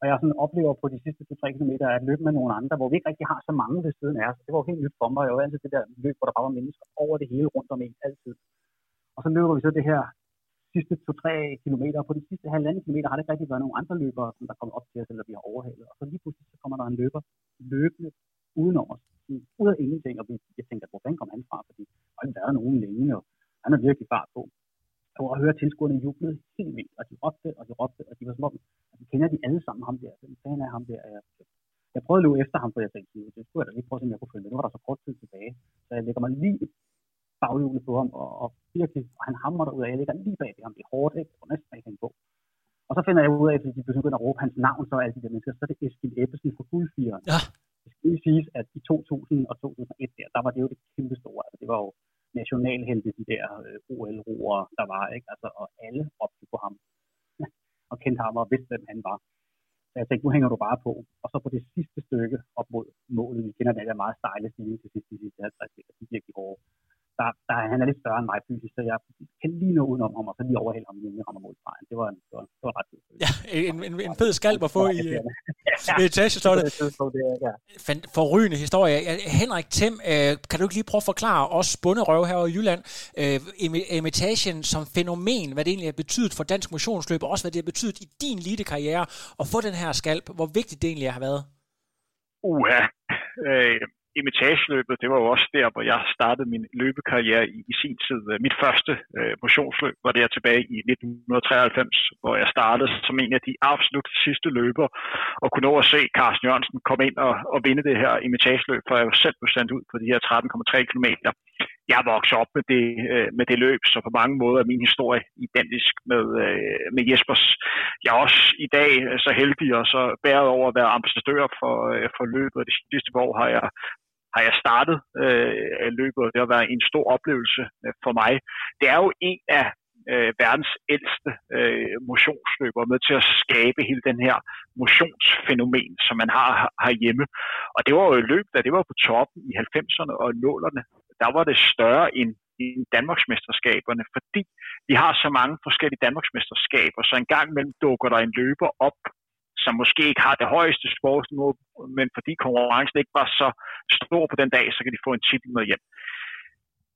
Og jeg sådan oplever på de sidste 2-3 km at løbe med nogle andre, hvor vi ikke rigtig har så mange ved siden af os. Det var helt nyt for mig. Jeg var altid det der løb, hvor der bare var mennesker over det hele rundt om en altid. Og så løber vi så det her sidste 2-3 kilometer. På de sidste halvanden kilometer har det ikke rigtig været nogen andre løbere, som der kommer op til os, eller vi har overhalet. Og så lige pludselig så kommer der en løber løbende udenom os. Ud af ingenting, og jeg tænker, hvor fanden kom han fra? Fordi der har været nogen længe, og han er virkelig fart på. Og at høre tilskuerne juble helt vildt, og de råbte, og de råbte, og de var som om, at de kender de alle sammen ham der. Den fan af ham der. Jeg, jeg prøvede at løbe efter ham, for jeg tænkte, det skulle jeg da lige prøve, om jeg kunne følge med. Nu var der så kort tid tilbage. Så jeg lægger mig lige baghjulet på ham, og, og virkelig, og han hammer derud af, jeg ligger lige bag ham, det er hårdt, ikke? og næsten ikke på. Og så finder jeg ud af, at de begynder at råbe hans navn, så alle de der mennesker, så er det Eskil Ebbesen fra Guldfireren. Ja. Det skal lige siges, at i 2000 og 2001 der, der var det jo det kæmpe store, altså det var jo nationalhelte, de der øh, OL-roere, der var, ikke? Altså, og alle råbte på ham, [LAUGHS] og kendte ham og vidste, hvem han var. Så jeg tænkte, nu hænger du bare på. Og så på det sidste stykke op mod målet, vi kender den der meget stejle stigning til sidst, de sidste 50 meter, de virkelig hårde der, der, han er lidt større end mig fysisk, så jeg kan lige nå udenom ham, og så lige overhælde ham, inden jeg rammer målstregen. Det var, det var, det var ret fedt. Ja, en, en, en fed skalp at få i, i etageslottet. [LAUGHS] Ja. Forrygende historie. Henrik Tim, øh, kan du ikke lige prøve at forklare os bunderøv her i Jylland, øh, imitagen som fænomen, hvad det egentlig har betydet for dansk motionsløb, og også hvad det har betydet i din elite-karriere, at få den her skalp, hvor vigtigt det egentlig har været? Uha, øh, imitageløbet, det var jo også der, hvor jeg startede min løbekarriere i, i sin tid. Øh, mit første øh, motionsløb var der tilbage i 1993, hvor jeg startede som en af de absolut sidste løber, og kunne nå at se Carsten Jørgensen komme ind og, og vinde det her imitageløb, for jeg var selv blev sendt ud på de her 13,3 km. jeg voksede op med det, øh, med det løb, så på mange måder er min historie identisk med, øh, med Jespers. Jeg er også i dag øh, så heldig og så bæret over at være ambassadør for, øh, for løbet, og de sidste år har jeg har jeg startet øh, løbet, og det har været en stor oplevelse øh, for mig. Det er jo en af øh, verdens ældste øh, motionsløber, med til at skabe hele den her motionsfænomen, som man har herhjemme. Og det var jo et løb, da det var på toppen i 90'erne og 0'erne. Der var det større end i Danmarksmesterskaberne, fordi vi har så mange forskellige Danmarksmesterskaber, så en gang imellem dukker der en løber op, som måske ikke har det højeste sportsniveau, men fordi konkurrencen ikke var så stor på den dag, så kan de få en titel med hjem.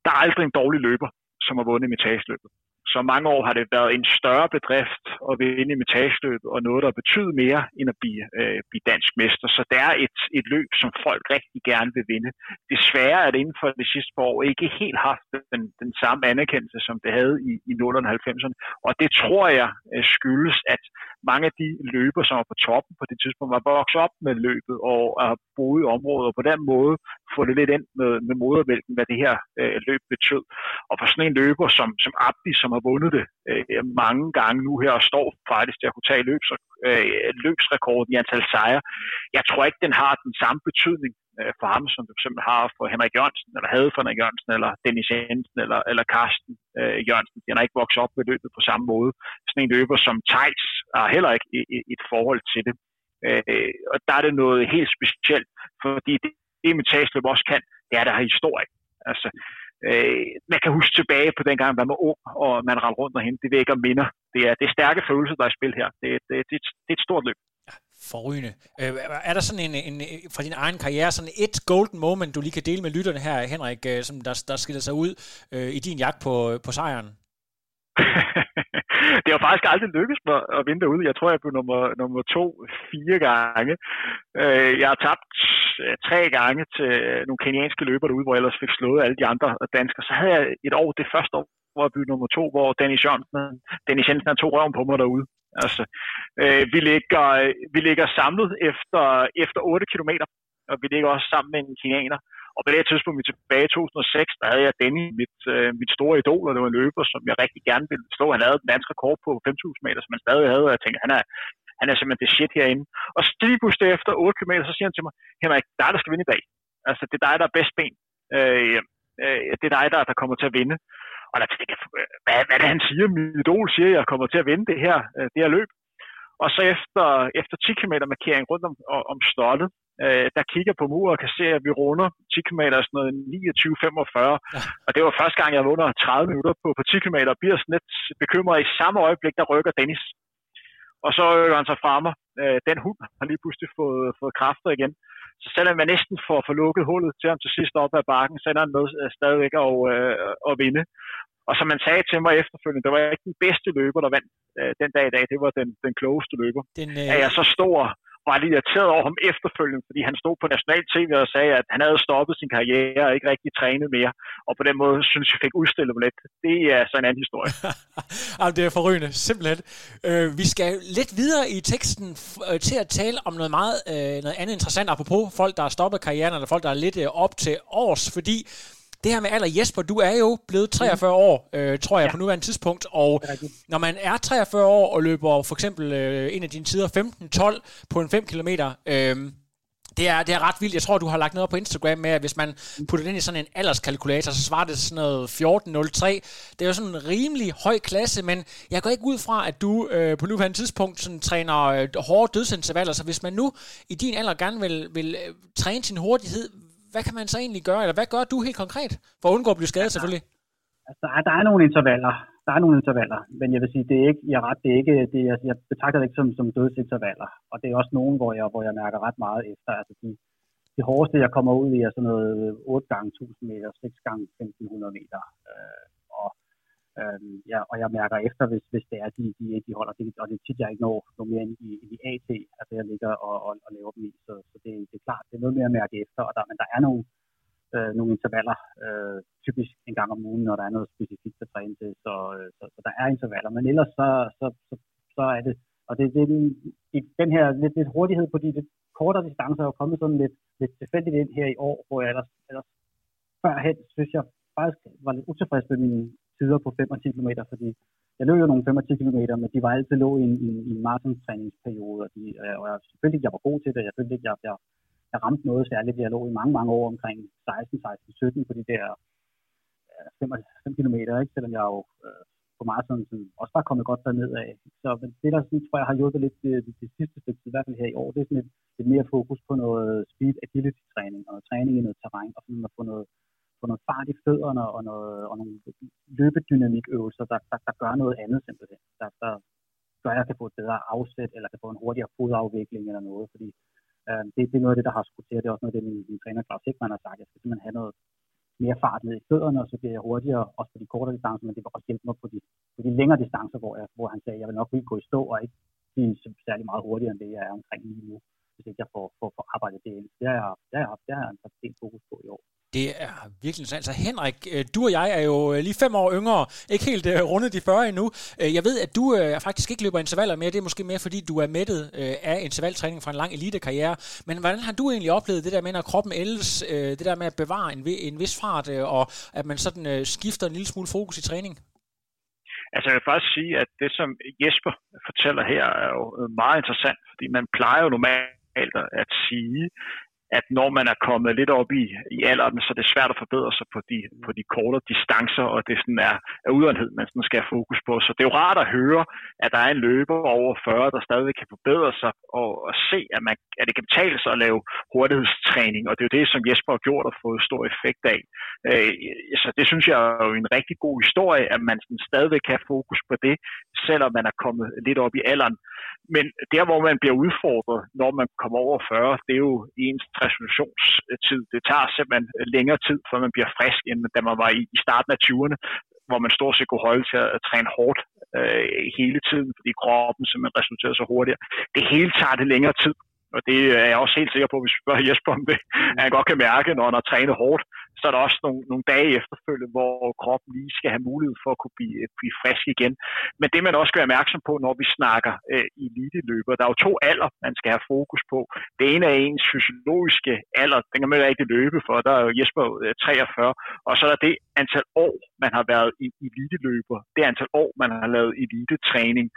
Der er aldrig en dårlig løber, som har vundet metageløbet. Så mange år har det været en større bedrift at vinde i metageløbet, og noget, der betyder mere end at blive, øh, blive dansk mester. Så det er et, et løb, som folk rigtig gerne vil vinde. Desværre er det inden for det sidste par år ikke helt haft den, den samme anerkendelse, som det havde i, i 0'erne og 90'erne. Og det tror jeg øh, skyldes, at mange af de løber, som var på toppen på det tidspunkt, var vokset op med løbet og har boet i området, og på den måde få det lidt ind med, med modermælken, hvad det her øh, løb betød. Og for sådan en løber som, som Abdi, som har vundet det øh, mange gange nu her, og står faktisk til at kunne tage løbs, øh, løbsrekorden i antal sejre, jeg tror ikke, den har den samme betydning øh, for ham, som det fx har for Henrik Jørgensen, eller havde for Henrik Jørgensen, eller Dennis Jensen, eller, eller Carsten øh, Jørgensen. De har ikke vokset op med løbet på samme måde. Sådan en løber som Tejs har heller ikke et, et forhold til det. Øh, og der er det noget helt specielt, fordi det, det imitageløb også kan, det er, der har historie. Altså, øh, man kan huske tilbage på den gang, man var ung, og man rendte rundt og hen. Det vækker minder. Det er, det er stærke følelser, der er i spil her. Det, det, det, det er et stort løb. Ja, forrygende. Øh, er der sådan en, en, fra din egen karriere, sådan et golden moment, du lige kan dele med lytterne her, Henrik, øh, som der, der skiller sig ud øh, i din jagt på, på sejren? [LAUGHS] det har faktisk aldrig lykkedes mig at vinde derude. Jeg tror, jeg blev nummer, nummer to fire gange. Øh, jeg har tabt øh, tre gange til nogle kenianske løber derude, hvor jeg ellers fik slået alle de andre danskere. Så havde jeg et år, det første år, hvor jeg blev nummer to, hvor Dennis Jensen, Dennis Jensen tog røven på mig derude. Altså, øh, vi, ligger, vi ligger samlet efter, efter 8 kilometer, og vi ligger også sammen med en kenianer. Og på det her tidspunkt, vi tilbage i 2006, der havde jeg Denny, mit, øh, mit store idol, og det var en løber, som jeg rigtig gerne ville slå. Han havde den danske rekord på 5.000 meter, som han stadig havde, og jeg tænkte, han er, han er simpelthen det shit herinde. Og lige pludselig efter 8 km, så siger han til mig, Henrik, det er dig, der skal vinde i dag. Altså, det er dig, der er bedst ben. Øh, øh, det er dig, der, der kommer til at vinde. Og der tænkte jeg, hvad, hvad er det, han siger? Min idol siger, at jeg kommer til at vinde det her, øh, det her løb. Og så efter, efter 10 km markering rundt om, om stoltet, øh, der kigger på mur og kan se, at vi runder 10 km sådan noget 29-45. Ja. Og det var første gang, jeg var under 30 minutter på, på 10 km, og bliver sådan lidt bekymret i samme øjeblik, der rykker Dennis. Og så rykker han sig fra mig. Øh, den hund har lige pludselig fået, fået kræfter igen. Så selvom man næsten får, for lukket hullet til ham til sidst op ad bakken, så ender han med øh, stadigvæk at, øh, at vinde. Og som man sagde til mig efterfølgende, det var ikke den bedste løber, der vandt øh, den dag i dag. Det var den, den klogeste løber. Den, øh... Er jeg så stor var lidt irriteret over ham efterfølgende, fordi han stod på national tv og sagde, at han havde stoppet sin karriere og ikke rigtig trænet mere. Og på den måde synes jeg fik udstillet mig lidt. Det er så en anden historie. [LAUGHS] Jamen, det er forrygende, simpelthen. Øh, vi skal lidt videre i teksten øh, til at tale om noget meget øh, noget andet interessant, apropos folk, der har stoppet karrieren, eller folk, der er lidt øh, op til års, fordi det her med alder, Jesper, du er jo blevet 43 mm. år, øh, tror jeg, ja. på nuværende tidspunkt, og når man er 43 år og løber for eksempel øh, en af dine tider 15-12 på en 5 km, øh, det er, det er ret vildt. Jeg tror, du har lagt noget på Instagram med, at hvis man putter det ind i sådan en alderskalkulator, så svarer det sådan noget 14.03. Det er jo sådan en rimelig høj klasse, men jeg går ikke ud fra, at du øh, på nuværende tidspunkt sådan, træner øh, hårde dødsintervaller. Så hvis man nu i din alder gerne vil, vil øh, træne sin hurtighed, hvad kan man så egentlig gøre, eller hvad gør du helt konkret, for at undgå at blive skadet selvfølgelig? Altså, der er, der er nogle intervaller, der er nogle intervaller, men jeg vil sige, det er ikke, jeg, ret, det er ikke, det, jeg, jeg betragter det ikke som, som dødsintervaller, og det er også nogen, hvor jeg, hvor jeg mærker ret meget efter, altså de, det hårdeste, jeg kommer ud i, er sådan noget 8 gange 1000 meter, 6 gange 1500 meter, øh, Øhm, ja, og jeg mærker efter, hvis, hvis det er, de, de, de holder. Det, og det er tit, jeg ikke når noget mere end i, i AT, altså jeg ligger og, og, og laver dem i. Så, så det, det er klart, det er noget mere at mærke efter. Og der, men der er nogle, øh, nogle intervaller, øh, typisk en gang om ugen, når der er noget specifikt at træne til. Så, øh, så, så der er intervaller. Men ellers så, så, så, så er det, og det, det i den her lidt, lidt hurtighed på de lidt kortere distancer er kommet sådan lidt, lidt tilfældigt ind her i år, hvor jeg ellers, ellers førhen, synes jeg faktisk var lidt utilfreds med mine tider på 5 og 10 km, fordi jeg løb jo nogle 5 og 10 km, men de var altid lå i en, i, i en marathon-træningsperiode, og, de, øh, og jeg selvfølgelig ikke, jeg var god til det, jeg følte ikke, jeg, jeg, jeg ramte noget særligt. Jeg lå i mange, mange år omkring 16, 16, 17 på de der 5, 5 km, ikke? selvom jeg jo øh, på maraton sådan, også bare kommet godt derned af. Så men det, der sådan, tror jeg har hjulpet lidt det, det, det sidste stykke, i hvert fald her i år, det er sådan lidt, lidt mere fokus på noget speed agility træning, og noget træning i noget terræn, og sådan at få noget, få noget fart i fødderne og, noget, og nogle løbedynamikøvelser, der, der, der gør noget andet simpelthen. Der, der gør, at jeg kan få et bedre afsæt, eller kan få en hurtigere fodafvikling eller noget, fordi øh, det, det, er noget af det, der har skudt til, det er også noget af det, min, min træner Claus Hickman har sagt, jeg skal simpelthen have noget, mere fart ned i fødderne, og så bliver jeg hurtigere, også på de kortere distancer, men det vil også hjælpe mig på de, på de længere distancer, hvor, jeg, hvor han sagde, at jeg vil nok ikke gå i stå og ikke blive særlig meget hurtigere, end det jeg er omkring lige nu, hvis ikke jeg får, får, får arbejdet det ind. Det har jeg, det har jeg, det har jeg haft en fokus på i år. Det er virkelig interessant. Altså Henrik, øh, du og jeg er jo øh, lige fem år yngre, ikke helt øh, rundet de 40 endnu. Jeg ved, at du faktisk ikke løber intervaller mere. Det er måske mere, fordi du er mættet af intervaltræning fra en lang elitekarriere. Men hvordan har du egentlig oplevet det der med, når kroppen ældes, det der med at bevare en, en vis fart, og at man sådan skifter en lille smule fokus i træning? Altså jeg vil faktisk sige, at det som Jesper fortæller her er jo meget interessant, fordi man plejer jo normalt at sige, at når man er kommet lidt op i, i alderen, så er det svært at forbedre sig på de, på de kortere distancer, og det sådan er, er udholdenhed, man sådan skal have fokus på. Så det er jo rart at høre, at der er en løber over 40, der stadig kan forbedre sig, og, og se, at, man, at det kan betale sig at lave hurtighedstræning, og det er jo det, som Jesper har gjort og fået stor effekt af. Øh, så det synes jeg er jo en rigtig god historie, at man sådan stadigvæk kan have fokus på det, selvom man er kommet lidt op i alderen. Men der, hvor man bliver udfordret, når man kommer over 40, det er jo ens resolutionstid. Det tager simpelthen længere tid, før man bliver frisk, end da man var i, i starten af 20'erne, hvor man stort set kunne holde til at træne hårdt øh, hele tiden, fordi kroppen simpelthen resulterer så hurtigt. Det hele tager det længere tid, og det er jeg også helt sikker på, hvis vi spørger Jesper om det, at han godt kan mærke, når han har trænet hårdt, så er der også nogle, nogle dage efterfølgende, hvor kroppen lige skal have mulighed for at kunne blive, blive frisk igen. Men det man også skal være opmærksom på, når vi snakker øh, eliteløber, der er jo to alder, man skal have fokus på. Det ene er ens fysiologiske alder, den kan man ikke løbe for, der er jo Jesper øh, 43, og så er der det antal år, man har været i elite-løber, det antal år, man har lavet elite-træning.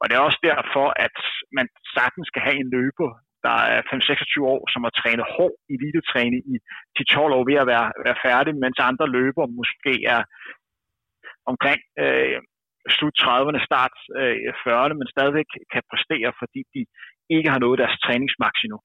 Og det er også derfor, at man sagtens skal have en løber, der er 5-26 år, som har trænet hård elitetræning i 10-12 år ved at være, være færdig, mens andre løber måske er omkring øh, slut 30'erne, start øh, 40'erne, men stadigvæk kan præstere, fordi de ikke har nået deres træningsmaks endnu.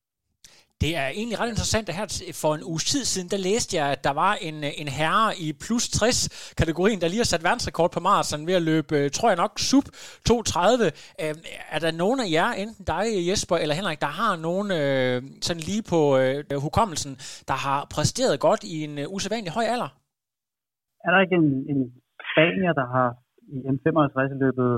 Det er egentlig ret interessant, at her for en uges tid siden, der læste jeg, at der var en, øh, en herre i plus 60-kategorien, der lige har sat verdensrekord på maraton ved at løbe, øh, tror jeg nok, sub 230. Øh, er der nogen af jer, enten dig, Jesper eller Henrik, der har nogen øh, sådan lige på øh, hukommelsen, der har præsteret godt i en øh, usædvanlig høj alder? Er der ikke en, en spanier, der har i M55 løbet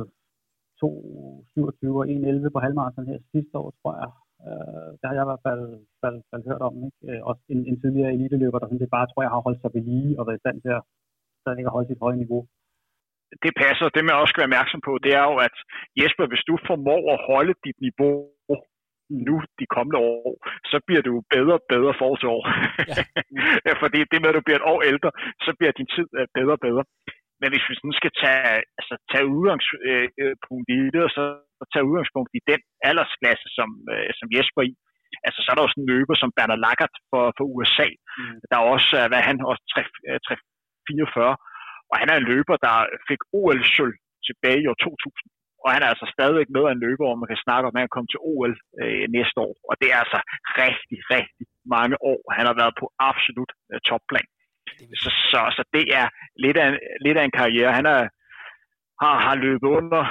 2.27 og 1.11 på halvmarathon her sidste år, tror jeg. Øh, det har jeg i hvert fald, fald, fald hørt om. Ikke? Øh, også en, en tidligere eliteløber, der sådan det bare tror jeg har holdt sig ved lige og været i stand til at, stadig at holde sit høje niveau. Det passer. Det man også skal være opmærksom på, det er jo, at Jesper, hvis du formår at holde dit niveau nu de kommende år, så bliver du bedre og bedre for til år. Ja. Fordi det med, at du bliver et år ældre, så bliver din tid øh, bedre og bedre. Men hvis vi sådan skal tage, altså, tage udgangspunkt i det, og så tage udgangspunkt i den aldersklasse, som, øh, som Jesper i, altså så er der jo sådan en løber som Bernard Laggert for, for USA. Mm. Der er også, hvad han, også 344, øh, og han er en løber, der fik OL-sølv tilbage i år 2000. Og han er altså stadigvæk med af en løber, hvor man kan snakke om, at han kommer til OL øh, næste år. Og det er altså rigtig, rigtig mange år. Han har været på absolut øh, topplan. Så, så, så det er lidt af, en, lidt af en karriere. Han er, har, har løbet under,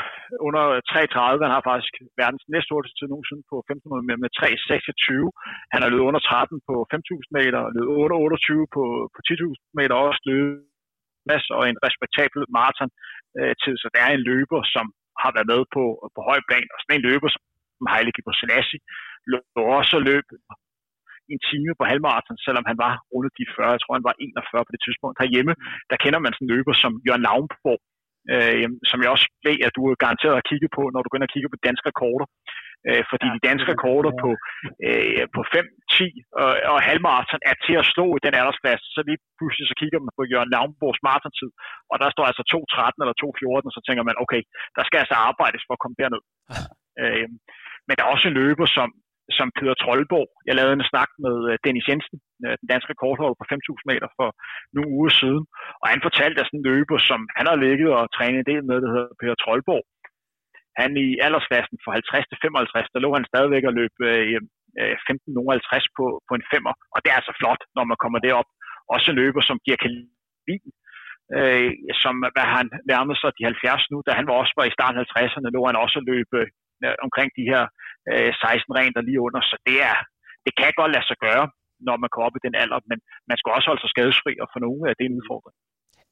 under 3.30. Han har faktisk verdens næst hurtigste tid nogensinde på 1500 med, med 3.26. Han har løbet under 13 på 5.000 meter, og løbet under 28 på, på 10.000 meter, også løbet og en respektabel maraton øh, tid. Så det er en løber, som har været med på, på høj plan, og sådan en løber som Haile Gebrselassie løb også løb en time på halvmarathon, selvom han var rundet de 40. Jeg tror, han var 41 på det tidspunkt. Herhjemme, der kender man sådan en løber som Jørgen Lavnborg, øh, som jeg også ved, at du er garanteret at kigge på, når du går ind og kigger på danske rekorder. Øh, fordi ja, de danske rekorder på, øh, på 5, 10 og, og halvmarathon er til at slå i den aldersklasse, så lige pludselig så kigger man på Jørgen Navnborgs maratontid, og der står altså 2.13 eller 2.14, og så tænker man, okay, der skal altså arbejdes for at komme derned. øh, men der er også en løber, som, som Peter Trollborg. Jeg lavede en snak med øh, Dennis Jensen, øh, den danske rekordholder på 5.000 meter for nogle uger siden, og han fortalte, at sådan en løber, som han har ligget og trænet en del med, der hedder Peter Trollborg, han i aldersklassen fra 50 til 55, der lå han stadigvæk og løb øh, 15.50 øh, på, på en femmer, og det er altså flot, når man kommer derop. Også en løber, som giver Kalin, øh, som hvad han nærmede sig de 70 nu, da han var også var i starten af 50'erne, lå han også løb øh, omkring de her øh, 16 rent der lige under, så det er, det kan godt lade sig gøre, når man kommer op i den alder, men man skal også holde sig skadesfri, og for nogle af det er en udfordring.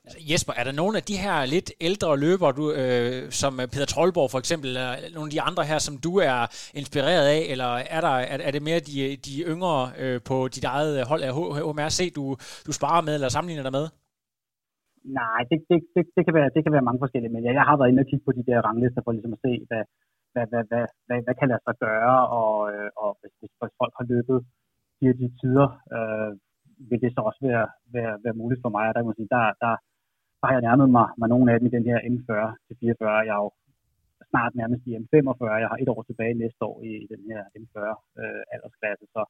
Altså, Jesper, er der nogle af de her lidt ældre løbere, du, øh, som Peter Trollborg for eksempel, eller nogle af de andre her, som du er inspireret af, eller er, der, er, er det mere de, de yngre øh, på dit eget hold af HMRC, du, du sparer med eller sammenligner dig med? Nej, det, det, det, det, kan være, det kan være mange forskellige, men jeg, jeg har været inde og kigge på de der ranglister for ligesom at se, hvad, hvad, hvad, hvad, hvad, hvad kan lade sig gøre, og, øh, og hvis, hvis folk har løbet de her de tider, øh, vil det så også være, være, være muligt for mig. Og der, må sige, der, der, der har jeg nærmet mig, mig nogle af dem i den her M40 til 44. Jeg er jo snart nærmest i M45. Jeg har et år tilbage næste år i, i den her M40 øh, aldersklasse. Så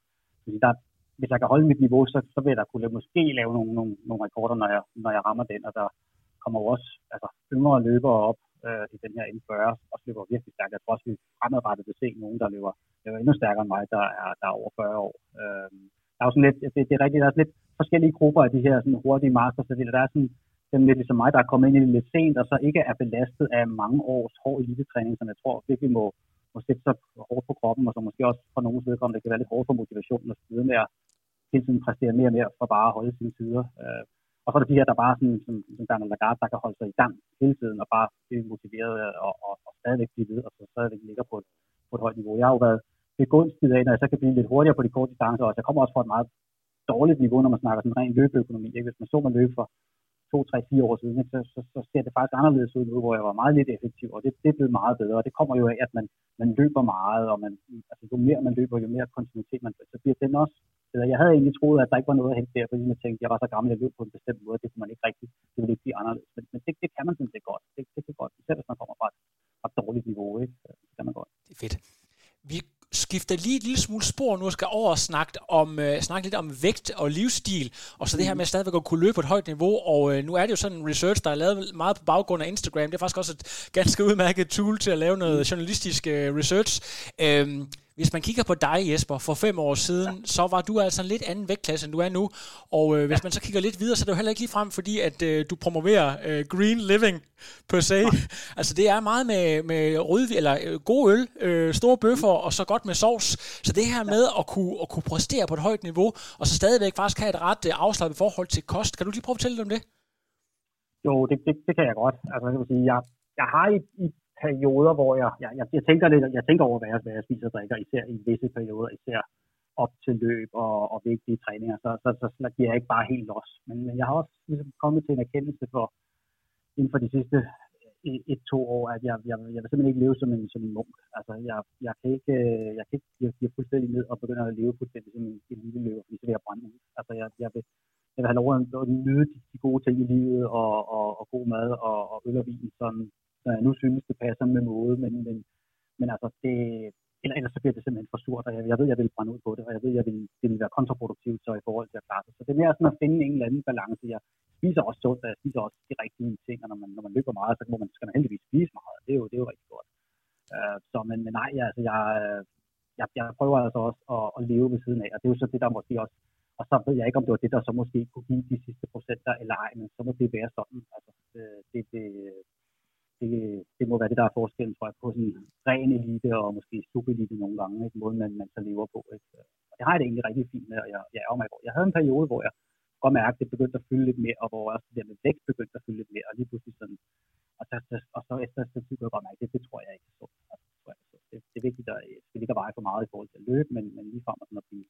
der, hvis jeg kan holde mit niveau, så, så vil jeg da kunne måske lave nogle, nogle, nogle rekorder, når jeg, når jeg rammer den. Og der kommer også altså, yngre løbere op øh, i den her M40, og løber virkelig stærkt. Jeg tror også, vi fremadrettet vil se nogen, der løber, løber endnu stærkere end mig, der er, der er over 40 år. Øh, der er jo sådan lidt, det, det er rigtigt, der er sådan lidt forskellige grupper af de her sådan hurtige masters, så der er sådan dem lidt ligesom mig, der er kommet ind i det lidt sent, og så ikke er belastet af mange års hård elitetræning, som jeg tror virkelig må, må sætte sig hårdt på kroppen, og så måske også for nogle vedkommende, det kan være lidt hårdt for motivationen at sidde med at hele tiden præstere mere og mere for bare at holde sine tider. Øh, og så er der de her, der bare sådan, som, som Daniel Lagarde, der kan holde sig i gang hele tiden, og bare blive motiveret og, og, og stadigvæk blive ved, og så stadigvæk ligger på et, på et højt niveau. Jeg har jo været begunstiget af, når jeg så kan blive lidt hurtigere på de korte distancer, og jeg kommer også fra et meget dårligt niveau, når man snakker sådan ren løbeøkonomi. Ikke? Hvis man så man løbe for to, tre, fire år siden, så, så, så ser det faktisk anderledes ud nu, hvor jeg var meget lidt effektiv, og det, det er blevet meget bedre. Og det kommer jo af, at man, man løber meget, og man, altså, jo mere man løber, jo mere kontinuitet man så bliver den også bedre. Jeg havde egentlig troet, at der ikke var noget at hente der, fordi jeg tænkte, at jeg var så gammel, jeg løb på en bestemt måde, det kunne man ikke rigtig, det ville ikke blive anderledes. Men, men det, det kan man sådan set godt. Det, det kan godt, især hvis man kommer fra et, et dårligt niveau, ikke? det kan man godt. Det er fedt. Vi skifter lige et lille smule spor nu og skal over og snakke, om, uh, snakke lidt om vægt og livsstil, og så det her med stadigvæk at kunne løbe på et højt niveau, og uh, nu er det jo sådan en research, der er lavet meget på baggrund af Instagram. Det er faktisk også et ganske udmærket tool til at lave noget journalistisk uh, research. Uh, hvis man kigger på dig, Jesper, for fem år siden, ja. så var du altså en lidt anden vægtklasse, end du er nu. Og øh, hvis man så kigger lidt videre, så er det jo heller ikke lige frem, fordi at øh, du promoverer øh, green living per se. Ja. [LAUGHS] Altså det er meget med, med rødvin, eller øh, god øl, øh, store bøffer og så godt med sovs. Så det her med at kunne, at kunne præstere på et højt niveau, og så stadigvæk faktisk have et ret øh, afslappet forhold til kost. Kan du lige prøve at fortælle lidt om det? Jo, det, det, det kan jeg godt. Altså, jeg, vil sige, jeg, jeg har i, i perioder, hvor jeg, jeg, jeg, jeg, tænker, lidt, jeg tænker over, hvad jeg, hvad jeg spiser og drikker, især i visse perioder, især op til løb og, og vigtige træninger, så, så, så, så giver jeg ikke bare helt los. Men, men jeg har også ligesom kommet til en erkendelse for, inden for de sidste øh, et-to år, at jeg, jeg, jeg vil simpelthen ikke leve som en, som en munk. Altså, jeg, jeg kan ikke, øh, jeg kan ikke jeg, fuldstændig ned og begynde at leve fuldstændig som en, en lille løber, fordi så vil jeg brænde ud. Altså, jeg, jeg, vil, jeg vil have lov at nyde de, de gode ting i livet og, og, og god mad og, og øl og vin, sådan, når jeg nu synes, det passer med måde, men, men, men altså, det, eller, ellers så bliver det simpelthen for surt, og jeg, jeg ved, jeg vil brænde ud på det, og jeg ved, jeg vil, det vil være kontraproduktivt så i forhold til at klare det. Så det er mere sådan at finde en eller anden balance. Jeg spiser også sundt, og jeg spiser også de rigtige ting, og når man, når man løber meget, så må man, skal man heldigvis spise meget, det er jo, det er jo rigtig godt. Uh, så, men, men nej, altså, jeg, jeg, jeg prøver altså også at, at leve ved siden af, og det er jo så det, der måske også og så ved jeg ikke, om det var det, der så måske kunne give de sidste procenter eller ej, men så må det være sådan. Altså, øh, det, det, det, det må være det, der er forskellen, tror jeg, på sådan ren elite og måske subelite nogle gange, ikke? måden man, man så lever på. Ikke? Og det har jeg det egentlig rigtig fint med, og jeg, jeg er mig Jeg havde en periode, hvor jeg godt mærke, at det begyndte at fylde lidt mere, og hvor også det der med vægt begyndte at fylde lidt mere, og lige pludselig sådan, og så, og så efter så tid kunne jeg godt mærke, det, det tror jeg ikke så. Altså, det, tror jeg, så. Det, det, er vigtigt, at øh, det ikke veje for meget i forhold til at løbe, men, men lige frem at, at blive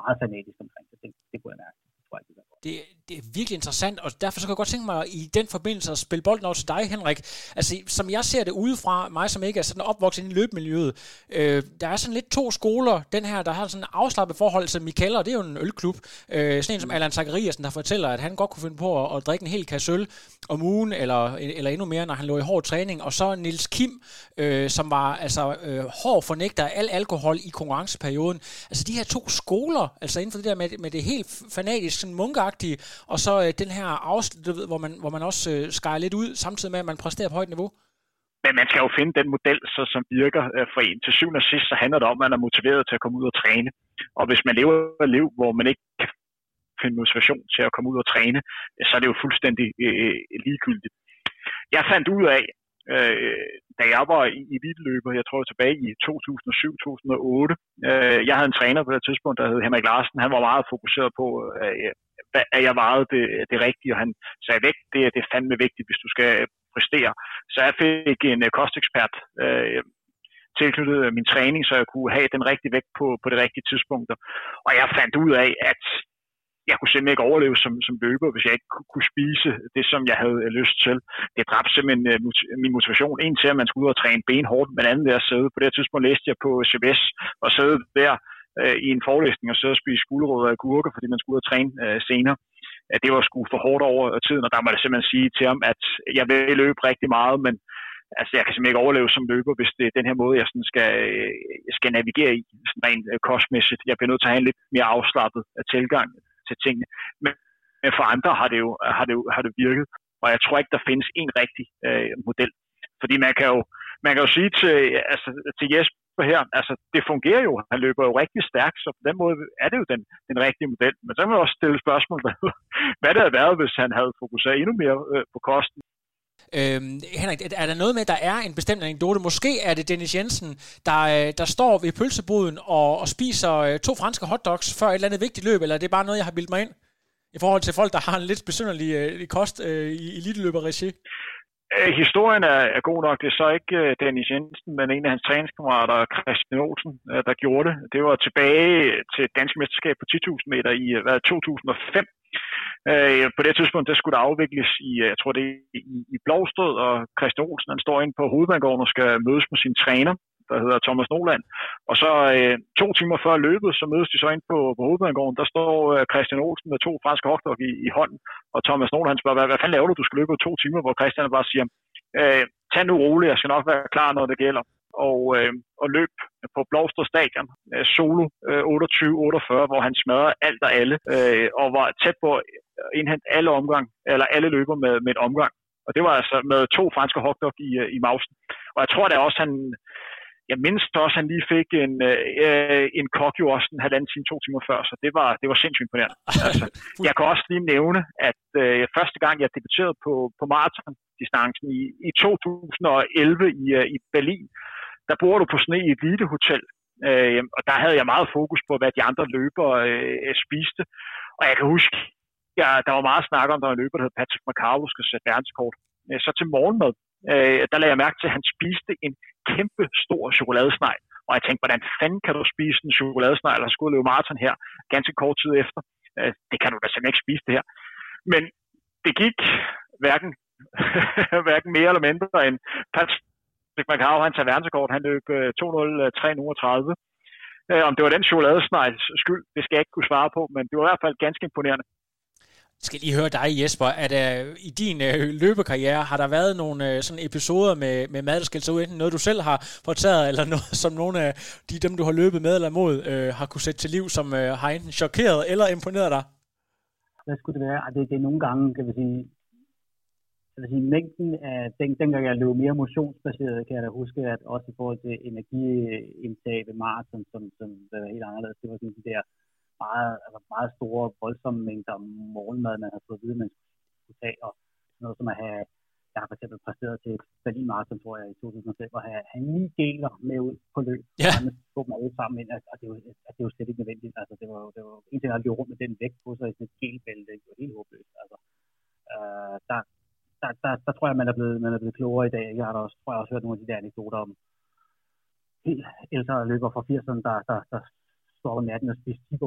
meget fanatisk omkring det, det, det kunne jeg mærke. Det tror jeg, det det, det er virkelig interessant, og derfor så kan jeg godt tænke mig i den forbindelse at spille bolden over til dig, Henrik. Altså, som jeg ser det udefra, mig som ikke er sådan opvokset i løbemiljøet, øh, der er sådan lidt to skoler. Den her, der har sådan en afslappet forhold til Michael, og det er jo en ølklub. Øh, sådan en som Allan Zachariasen, der fortæller, at han godt kunne finde på at, at drikke en hel kasse øl om ugen, eller, eller endnu mere, når han lå i hård træning. Og så Nils Kim, øh, som var altså øh, hård fornægter af al alkohol i konkurrenceperioden. Altså de her to skoler, altså inden for det der med, med det helt fanatisk, sådan munkagtige, og så øh, den her afslut, hvor man, hvor man også øh, skærer lidt ud, samtidig med, at man præsterer på højt niveau? Men man skal jo finde den model, så, som virker øh, for en. Til syvende og sidst, så handler det om, at man er motiveret til at komme ud og træne. Og hvis man lever et liv, hvor man ikke kan finde motivation til at komme ud og træne, øh, så er det jo fuldstændig øh, øh, ligegyldigt. Jeg fandt ud af, øh, da jeg var i, i videløber, jeg tror tilbage i 2007-2008, øh, jeg havde en træner på det tidspunkt, der hed Henrik Larsen, han var meget fokuseret på, øh, at jeg vejede det, det rigtige, og han sagde væk, det, det er fandme vigtigt, hvis du skal øh, præstere. Så jeg fik en øh, kostekspert øh, tilknyttet øh, min træning, så jeg kunne have den rigtige vægt på, på det rigtige tidspunkt. Og jeg fandt ud af, at jeg kunne simpelthen ikke overleve som, som løber, hvis jeg ikke kunne spise det, som jeg havde lyst til. Det dræbte simpelthen min motivation. En til, at man skulle ud og træne benhårdt, men anden ved at sidde. På det her tidspunkt læste jeg på CBS og sidde der øh, i en forelæsning og sidde og spise gulerødder og gurker, fordi man skulle ud og træne øh, senere. At det var sgu for hårdt over tiden, og der må jeg simpelthen sige til ham, at jeg vil løbe rigtig meget, men altså, jeg kan simpelthen ikke overleve som løber, hvis det er den her måde, jeg sådan skal, øh, skal navigere i, sådan rent øh, kostmæssigt. Jeg bliver nødt til at have en lidt mere afslappet øh, tilgang til tingene. Men, men for andre har det jo, har det jo har det virket, og jeg tror ikke, der findes en rigtig øh, model. Fordi man kan jo, man kan jo sige til, øh, altså, til Jesper, her, altså det fungerer jo, han løber jo rigtig stærkt, så på den måde er det jo den, den rigtige model. Men så kan man også stille spørgsmål, [LAUGHS] hvad, hvad det havde været, hvis han havde fokuseret endnu mere øh, på kosten. Øhm, Henrik, er der noget med, at der er en bestemt anekdote? Måske er det Dennis Jensen, der, øh, der står ved pølseboden og, og spiser øh, to franske hotdogs før et eller andet vigtigt løb, eller er det bare noget, jeg har bildt mig ind? I forhold til folk, der har en lidt besynderlig øh, kost øh, i eliteløber-regi? Øh, historien er, er god nok. Det er så ikke uh, Dennis Jensen, men en af hans træningskammerater, Christian Olsen, uh, der gjorde det. Det var tilbage til dansk mesterskab på 10.000 meter i hvad, 2005. Uh, på det tidspunkt, der skulle der afvikles i, jeg tror det er i, i Blåstød, og Christian Olsen han står inde på hovedbanegården og skal mødes med sin træner der hedder Thomas Noland. Og så øh, to timer før løbet, så mødes de så ind på, på hovedbanegården. Der står øh, Christian Olsen med to franske hotdog i, i hånden, og Thomas Noland han spørger, hvad, hvad fanden laver du, du skal løbe to timer, hvor Christian bare siger, øh, tag nu roligt, jeg skal nok være klar, når det gælder. Og, øh, og løb på Blåsted Stadion, øh, solo øh, 28-48, hvor han smadrer alt og alle, øh, og var tæt på at indhente alle omgang, eller alle løber med, med en omgang. Og det var altså med to franske hotdog i, øh, i mausen. Og jeg tror da også, han, jeg mindst også, at han lige fik en, øh, en kok jo også en halvanden time, to timer før, så det var, det var sindssygt imponerende. [LAUGHS] Altså, jeg kan også lige nævne, at øh, første gang, jeg debuterede på, på maratondistancen i, i 2011 i, øh, i Berlin, der bor du på sådan et elitehotel, øh, og der havde jeg meget fokus på, hvad de andre løbere øh, spiste. Og jeg kan huske, jeg, der var meget snak om, der var en løber, der hed Patrick McCarlo, skal sætte verdenskort. Øh, så til morgenmad, øh, der lagde jeg mærke til, at han spiste en kæmpe stor chokoladesnegl. Og jeg tænkte, hvordan fanden kan du spise en chokoladesnegl, og skulle løbe maraton her ganske kort tid efter? Øh, det kan du da simpelthen ikke spise det her. Men det gik hverken, [LAUGHS] hverken mere eller mindre end Patrick McCarrow, han tager verdenskort, han løb øh, 2.03.39. Øh, om det var den chokoladesnegls skyld, det skal jeg ikke kunne svare på, men det var i hvert fald ganske imponerende skal lige høre dig, Jesper. at der, I din øh, løbekarriere, har der været nogle øh, sådan episoder med, med mad, der skal ud, enten noget, du selv har fortæret, [LAUGHS] eller noget, som nogle af de, dem, du har løbet med eller imod, øh, har kunne sætte til liv, som øh, har enten chokeret eller imponeret dig? Hvad skulle det være? Det, det er nogle gange, kan vi sige, jeg vil sige, mængden af, den, dengang jeg løb mere motionsbaseret, kan jeg da huske, at også i forhold til energiindtag ved maraton, som, som var helt anderledes, det var sådan de der meget, altså meget store, voldsomme mængder morgenmad, man har fået at vide, man skulle tage, og noget som at have, jeg har for eksempel præsteret til Berlin Marathon, tror jeg, i 2005, og have, have ni geler med ud på løb, ja. og få dem alle sammen ind, og det, var, at det var slet ikke nødvendigt. Altså, det var, det var en ting, at løbe rundt med den vægt på sig i sådan et gelbælte, det var helt håbløst. Altså, øh, der, der, der, der, tror jeg, man er blevet, man er blevet klogere i dag. Jeg har da også, tror jeg også hørt nogle af de der anekdoter om helt ældre løber fra 80'erne, der, der, der stå op om natten og spise t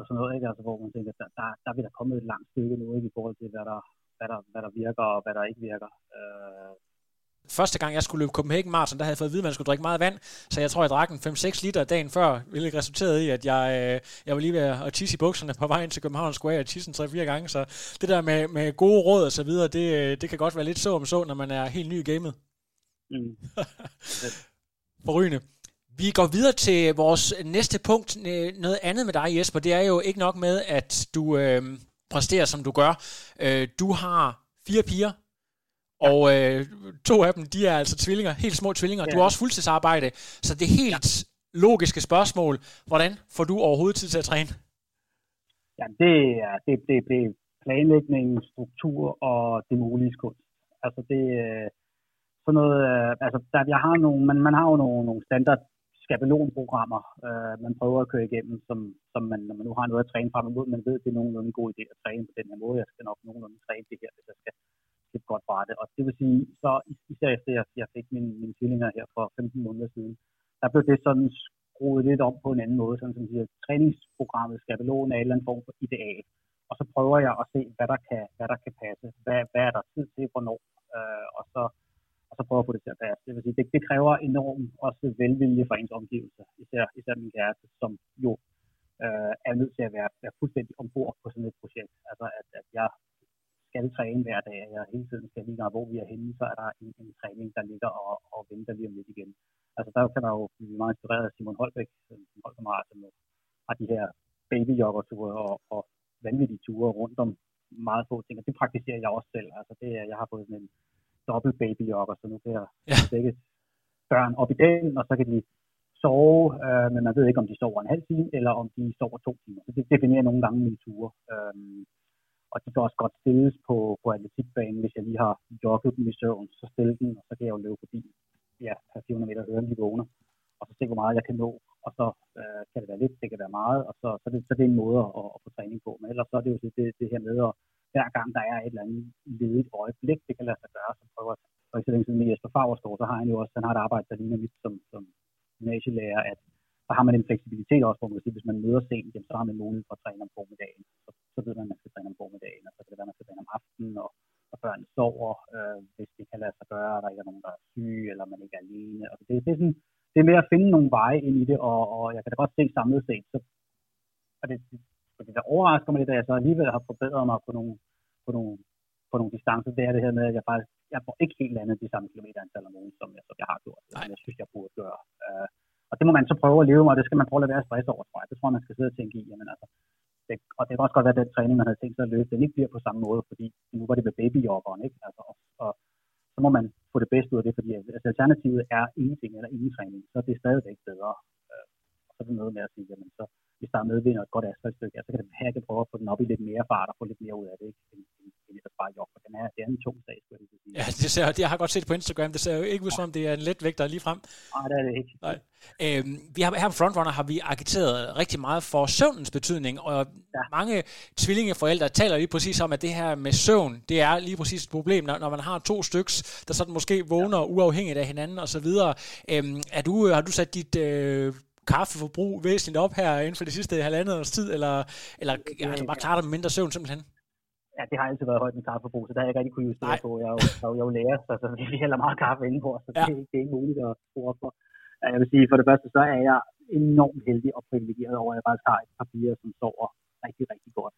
og sådan noget, ikke? Altså, hvor man tænker, der, der, der vil der komme et langt stykke nu, ikke? I forhold til, hvad der, hvad der, hvad der virker og hvad der ikke virker. Øh, Første gang, jeg skulle løbe Copenhagen Marathon, der havde jeg fået at vide, at man skulle drikke meget vand. Så jeg tror, jeg drak en 5-6 liter dagen før, hvilket resulterede i, at jeg, øh, jeg var lige ved at tisse i bukserne på vej ind til København Square og tisse 3-4 gange. Så det der med, med gode råd og så videre, det, øh, det kan godt være lidt så om så, når man er helt ny i gamet. Mm. [LAUGHS] Forrygende. Vi går videre til vores næste punkt. Noget andet med dig, Jesper, det er jo ikke nok med, at du øh, præsterer, som du gør. Øh, du har fire piger, og øh, to af dem, de er altså tvillinger, helt små tvillinger. Ja. Du har også fuldtidsarbejde, så det helt ja. logiske spørgsmål, hvordan får du overhovedet tid til at træne? Ja, det er det, det, det planlægning, struktur og det mulige kunst. Altså det, øh, sådan noget, øh, altså der, jeg har nogle, man, man har jo nogle, nogle standard skabelonprogrammer, øh, man prøver at køre igennem, som, som man, når man nu har noget at træne frem imod, man ved, det er nogenlunde en god idé at træne på den her måde. Jeg skal nok nogenlunde træne det her, hvis jeg skal et godt brætte. Og det vil sige, så især efter jeg, jeg fik mine, mine tvillinger her for 15 måneder siden, der blev det sådan skruet lidt om på en anden måde, sådan som siger, træningsprogrammet skabelonen er en eller anden form for ideal. Og så prøver jeg at se, hvad der kan, hvad der kan passe. Hvad, hvad er der tid til, hvornår, og at få det til at passe. Det vil sige, det, det kræver enormt også velvilje fra ens omgivelser, især, især min kæreste, som jo øh, er nødt til at være, være fuldstændig ombord på sådan et projekt. Altså, at, at jeg skal træne hver dag, og jeg hele tiden skal lige hvor vi er henne, så er der en, en træning, der ligger og, og venter lige om lidt igen. Altså der kan der jo blive meget inspireret af Simon Holbæk, som Holkammerat, som har de her babyjoggerture og, og vanvittige ture rundt om meget få ting, og det praktiserer jeg også selv. Altså det, jeg har fået sådan en dobbelt babyjogger, så nu kan jeg ja. begge børn op i dagen, og så kan de sove, øh, men man ved ikke, om de sover en halv time, eller om de sover to timer. Så det definerer nogle gange mine ture. Øh, og de kan også godt stilles på, på atletikbanen, hvis jeg lige har jogget dem i søvn, så stille den, og så kan jeg jo løbe forbi ja, 400 meter høren, de vågner, og så se, hvor meget jeg kan nå, og så øh, kan det være lidt, det kan være meget, og så, så, det, så det er en måde at, at få træning på. Men ellers så er det jo det, det her med, at hver gang der er et eller andet ledigt øjeblik, det kan lade sig gøre, så prøver for ikke så længe siden med Jesper Favreskov, så har han jo også, han har et arbejde, der ligner mit som, som gymnasielærer, at så har man en fleksibilitet også, hvor man sige, hvis man møder sent, så har man mulighed for at træne om formiddagen. Så, så ved man, at man skal træne om formiddagen, og så kan det være, at man skal træne om aftenen, og, og børnene sover, øh, hvis det kan lade sig gøre, og der ikke er nogen, der er syge, eller man ikke er alene. Og det, det, er sådan, det er med at finde nogle veje ind i det, og, og jeg kan da godt se samlet set, så, og det, det, det der overrasker mig lidt, at jeg så alligevel har forbedret mig på nogle, på nogle, på nogle distancer, det er det her med, at jeg faktisk jeg får ikke helt andet de samme kilometerantal om ugen, som jeg, som jeg har gjort, som jeg synes, jeg burde gøre. Uh, og det må man så prøve at leve med, og det skal man prøve at lade være stress over, tror jeg. Det tror jeg, man skal sidde og tænke i. Jamen, altså, det, og det kan også godt være, at den træning, man havde tænkt sig at løbe, den ikke bliver på samme måde, fordi nu var det med babyjoggeren, ikke? Altså, og, og, så må man få det bedste ud af det, fordi altså, alternativet er ingenting eller ingen træning, så det er stadigvæk bedre. Øh, og så er det noget med at sige, jamen så, hvis der er medvind og et godt asfaltstykke, så kan at jeg kan prøve at få den op i lidt mere fart og få lidt mere ud af det, ikke? End, end, end at bare for den er, det er en tung sag, skulle jeg sige. Ja, det ser, det jeg har godt set på Instagram, det ser jo ikke ud som om, det er en let vægter lige frem. Nej, det er det ikke. Nej. Øhm, vi har, her på Frontrunner har vi agiteret rigtig meget for søvnens betydning, og ja. mange tvillingeforældre taler lige præcis om, at det her med søvn, det er lige præcis et problem, når, når man har to stykker, der sådan måske vågner ja. uafhængigt af hinanden og så videre. Øhm, er du, har du sat dit øh, kaffeforbrug væsentligt op her inden for de sidste halvandet års tid, eller, eller ja, altså bare klare dig med mindre søvn simpelthen? Ja, det har altid været højt med kaffeforbrug, så der har jeg ikke rigtig kunne justere på. Jeg er jo, jeg er jo, lærer, så, så vi hælder meget kaffe indenfor, så ja. det, det, er ikke muligt at score for. Jeg vil sige, for det første, så er jeg enormt heldig og privilegeret over, at jeg faktisk har et par piger, som sover rigtig, rigtig godt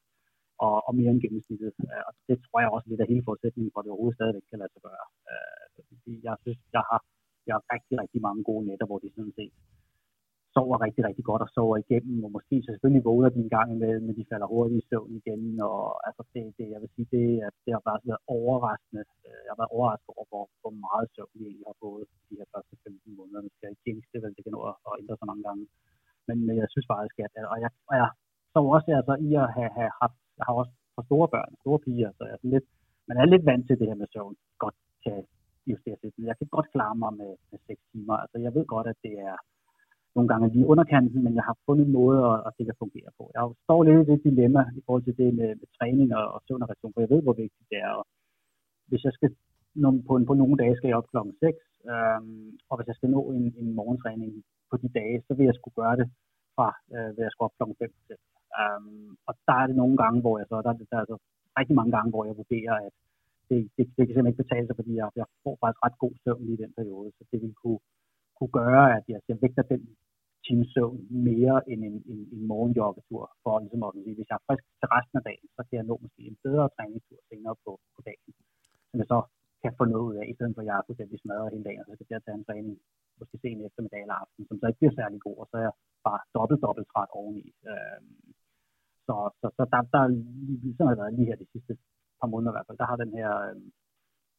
og, og mere end gennemsnittet. Og det tror jeg også lidt af hele forudsætningen for, at det overhovedet stadigvæk kan lade sig gøre. Jeg synes, jeg har, jeg har rigtig, rigtig mange gode nætter, hvor de sådan set sover rigtig, rigtig godt og sover igennem, og måske så selvfølgelig vågner de en gang imellem, men de falder hurtigt i søvn igen, og altså det, det jeg vil sige, det, det har bare været overraskende. Øh, jeg har været overrasket over, hvor, hvor meget søvn vi egentlig har fået de her første 15 måneder. Nu skal jeg ikke tænke det, vel, det kan nå at ændre så mange gange. Men jeg synes faktisk, at, og jeg, og jeg så også altså i at have, have haft, jeg har også for store børn, store piger, så jeg er lidt, man er lidt vant til det her med søvn, godt kan justere lidt. Jeg kan godt klare mig med, med 6 timer. Altså jeg ved godt, at det er, nogle gange lige underkanten, men jeg har fundet en måde, at, at det kan fungere på. Jeg står lidt i det dilemma i forhold til det med, med træning og, og søvn og reaktion, for jeg ved, hvor vigtigt det er. Og hvis jeg skal, når, på, på nogle dage skal jeg op klokken 6, øhm, og hvis jeg skal nå en, en morgentræning på de dage, så vil jeg skulle gøre det fra øh, ved at op klokken 5. Øhm, og der er det nogle gange, hvor jeg så, der, der er altså rigtig mange gange, hvor jeg vurderer, at det, det, det kan simpelthen ikke betale sig, fordi jeg, jeg får faktisk ret god søvn i den periode, så det vil kunne, kunne gøre, at jeg, jeg vægter den times søvn mere end en, en, en morgenjoggetur, for ligesom at sige, hvis jeg er frisk til resten af dagen, så kan jeg nå måske en bedre træningstur senere på, på dagen, som jeg så kan få noget ud af, i stedet for at jeg er fuldstændig smadret hele dagen, og så skal jeg tage en træning måske sen eftermiddag eller aften, som så ikke bliver særlig god, og så er jeg bare dobbelt, dobbelt træt oveni. Øhm, så, så, så der, der sådan har været lige her de sidste par måneder i hvert fald, der har den her, øh,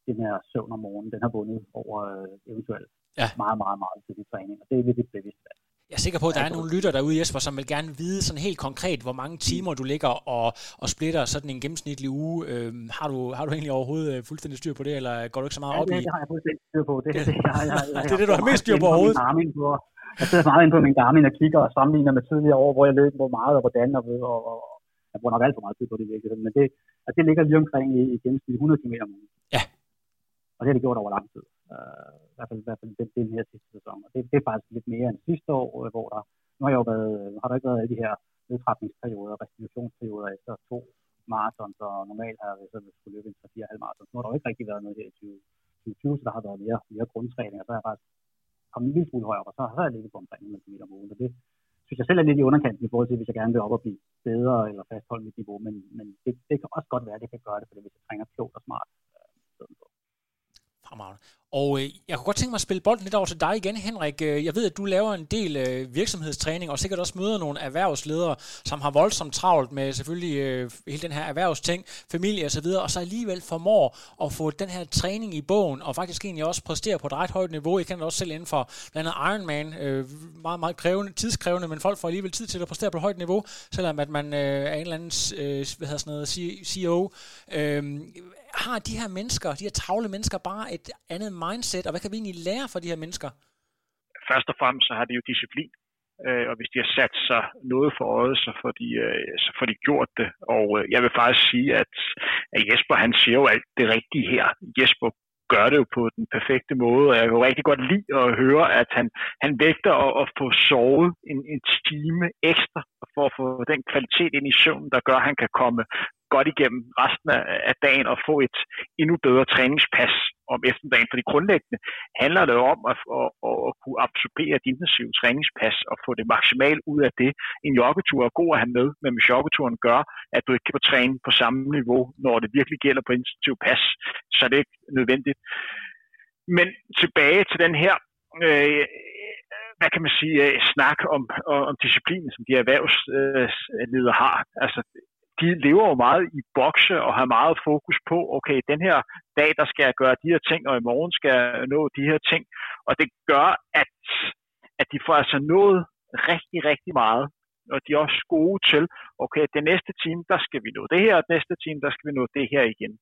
den her søvn om morgenen, den har vundet over øh, eventuelt ja. meget, meget, meget tidlig træning, og det er lidt bevidst valg. Jeg er sikker på, at der er nogle lytter derude, Jesper, som vil gerne vide sådan helt konkret, hvor mange timer du ligger og, og splitter sådan en gennemsnitlig uge. Øhm, har, du, har du egentlig overhovedet øh, fuldstændig styr på det, eller går du ikke så meget op i? Ja, det har jeg fuldstændig styr på. Det, det, det, jeg, jeg, jeg, det er det, du har mest styr på overhovedet? Jeg sidder meget ind på min Garmin og kigger og sammenligner med tidligere år, hvor jeg løb, hvor meget og hvordan, og, og, og jeg bruger nok alt for meget tid på det i virkeligheden, men det, altså, det ligger lige omkring i, i gennemsnit 100 km om ugen. Ja. Og det har det gjort over lang tid. Uh, i hvert fald, i hvert fald den, den her sidste sæson. Og det, det er faktisk lidt mere end sidste år, øh, hvor der, nu har jeg jo været, har der ikke været alle de her nedtrapningsperioder, restitutionsperioder efter to marathons, og normalt har vi så skulle løbe en 3-4,5 marathons. Nu har der jo ikke rigtig været noget her i 2020, så der har været mere, mere grundtræning, og så har jeg faktisk kommet en lille smule højere, og så har jeg ligget på omkring 100 km om ugen. og det synes jeg selv er lidt i underkanten i forhold til, hvis jeg gerne vil op og blive bedre eller fastholde mit niveau, men, men det, det kan også godt være, at det kan gøre det, fordi hvis jeg trænger klogt og smart. Øh, Fremragende. Og øh, jeg kunne godt tænke mig at spille bolden lidt over til dig igen, Henrik. Øh, jeg ved, at du laver en del øh, virksomhedstræning, og sikkert også møder nogle erhvervsledere, som har voldsomt travlt med selvfølgelig øh, hele den her erhvervsting, familie osv., og, og så alligevel formår at få den her træning i bogen, og faktisk egentlig også præstere på et ret højt niveau. Jeg kender også selv inden for blandt andet Ironman, øh, meget, meget krævende, tidskrævende, men folk får alligevel tid til at præstere på et højt niveau, selvom at man øh, er en eller anden øh, hvad hedder sådan noget, CEO. Øh, har de her mennesker, de her travle mennesker, bare et andet mindset, og hvad kan vi egentlig lære fra de her mennesker? Først og fremmest så har de jo disciplin, øh, og hvis de har sat sig noget for øjet, så får de, øh, så får de gjort det. Og øh, jeg vil faktisk sige, at, at Jesper han siger jo alt det rigtige her. Jesper gør det jo på den perfekte måde, og jeg kan jo rigtig godt lide at høre, at han, han vægter at, at få sovet en, en time ekstra, for at få den kvalitet ind i søvnen, der gør, at han kan komme godt igennem resten af dagen og få et endnu bedre træningspas om eftermiddagen. Fordi grundlæggende handler det jo om at, at, at, at kunne absorbere et intensivt træningspas og få det maksimalt ud af det. En joggetur er god at have med, men hvis joggeturen gør, at du ikke kan træne på samme niveau, når det virkelig gælder på intensivt pas, så er det ikke nødvendigt. Men tilbage til den her øh, hvad kan man sige, øh, snak om, om disciplinen, som de erhvervsledere har. Altså, de lever jo meget i bokse og har meget fokus på, okay, den her dag, der skal jeg gøre de her ting, og i morgen skal jeg nå de her ting. Og det gør, at, at de får altså nået rigtig, rigtig meget. Og de er også gode til, okay, det næste time, der skal vi nå det her, og det næste time, der skal vi nå det her igen.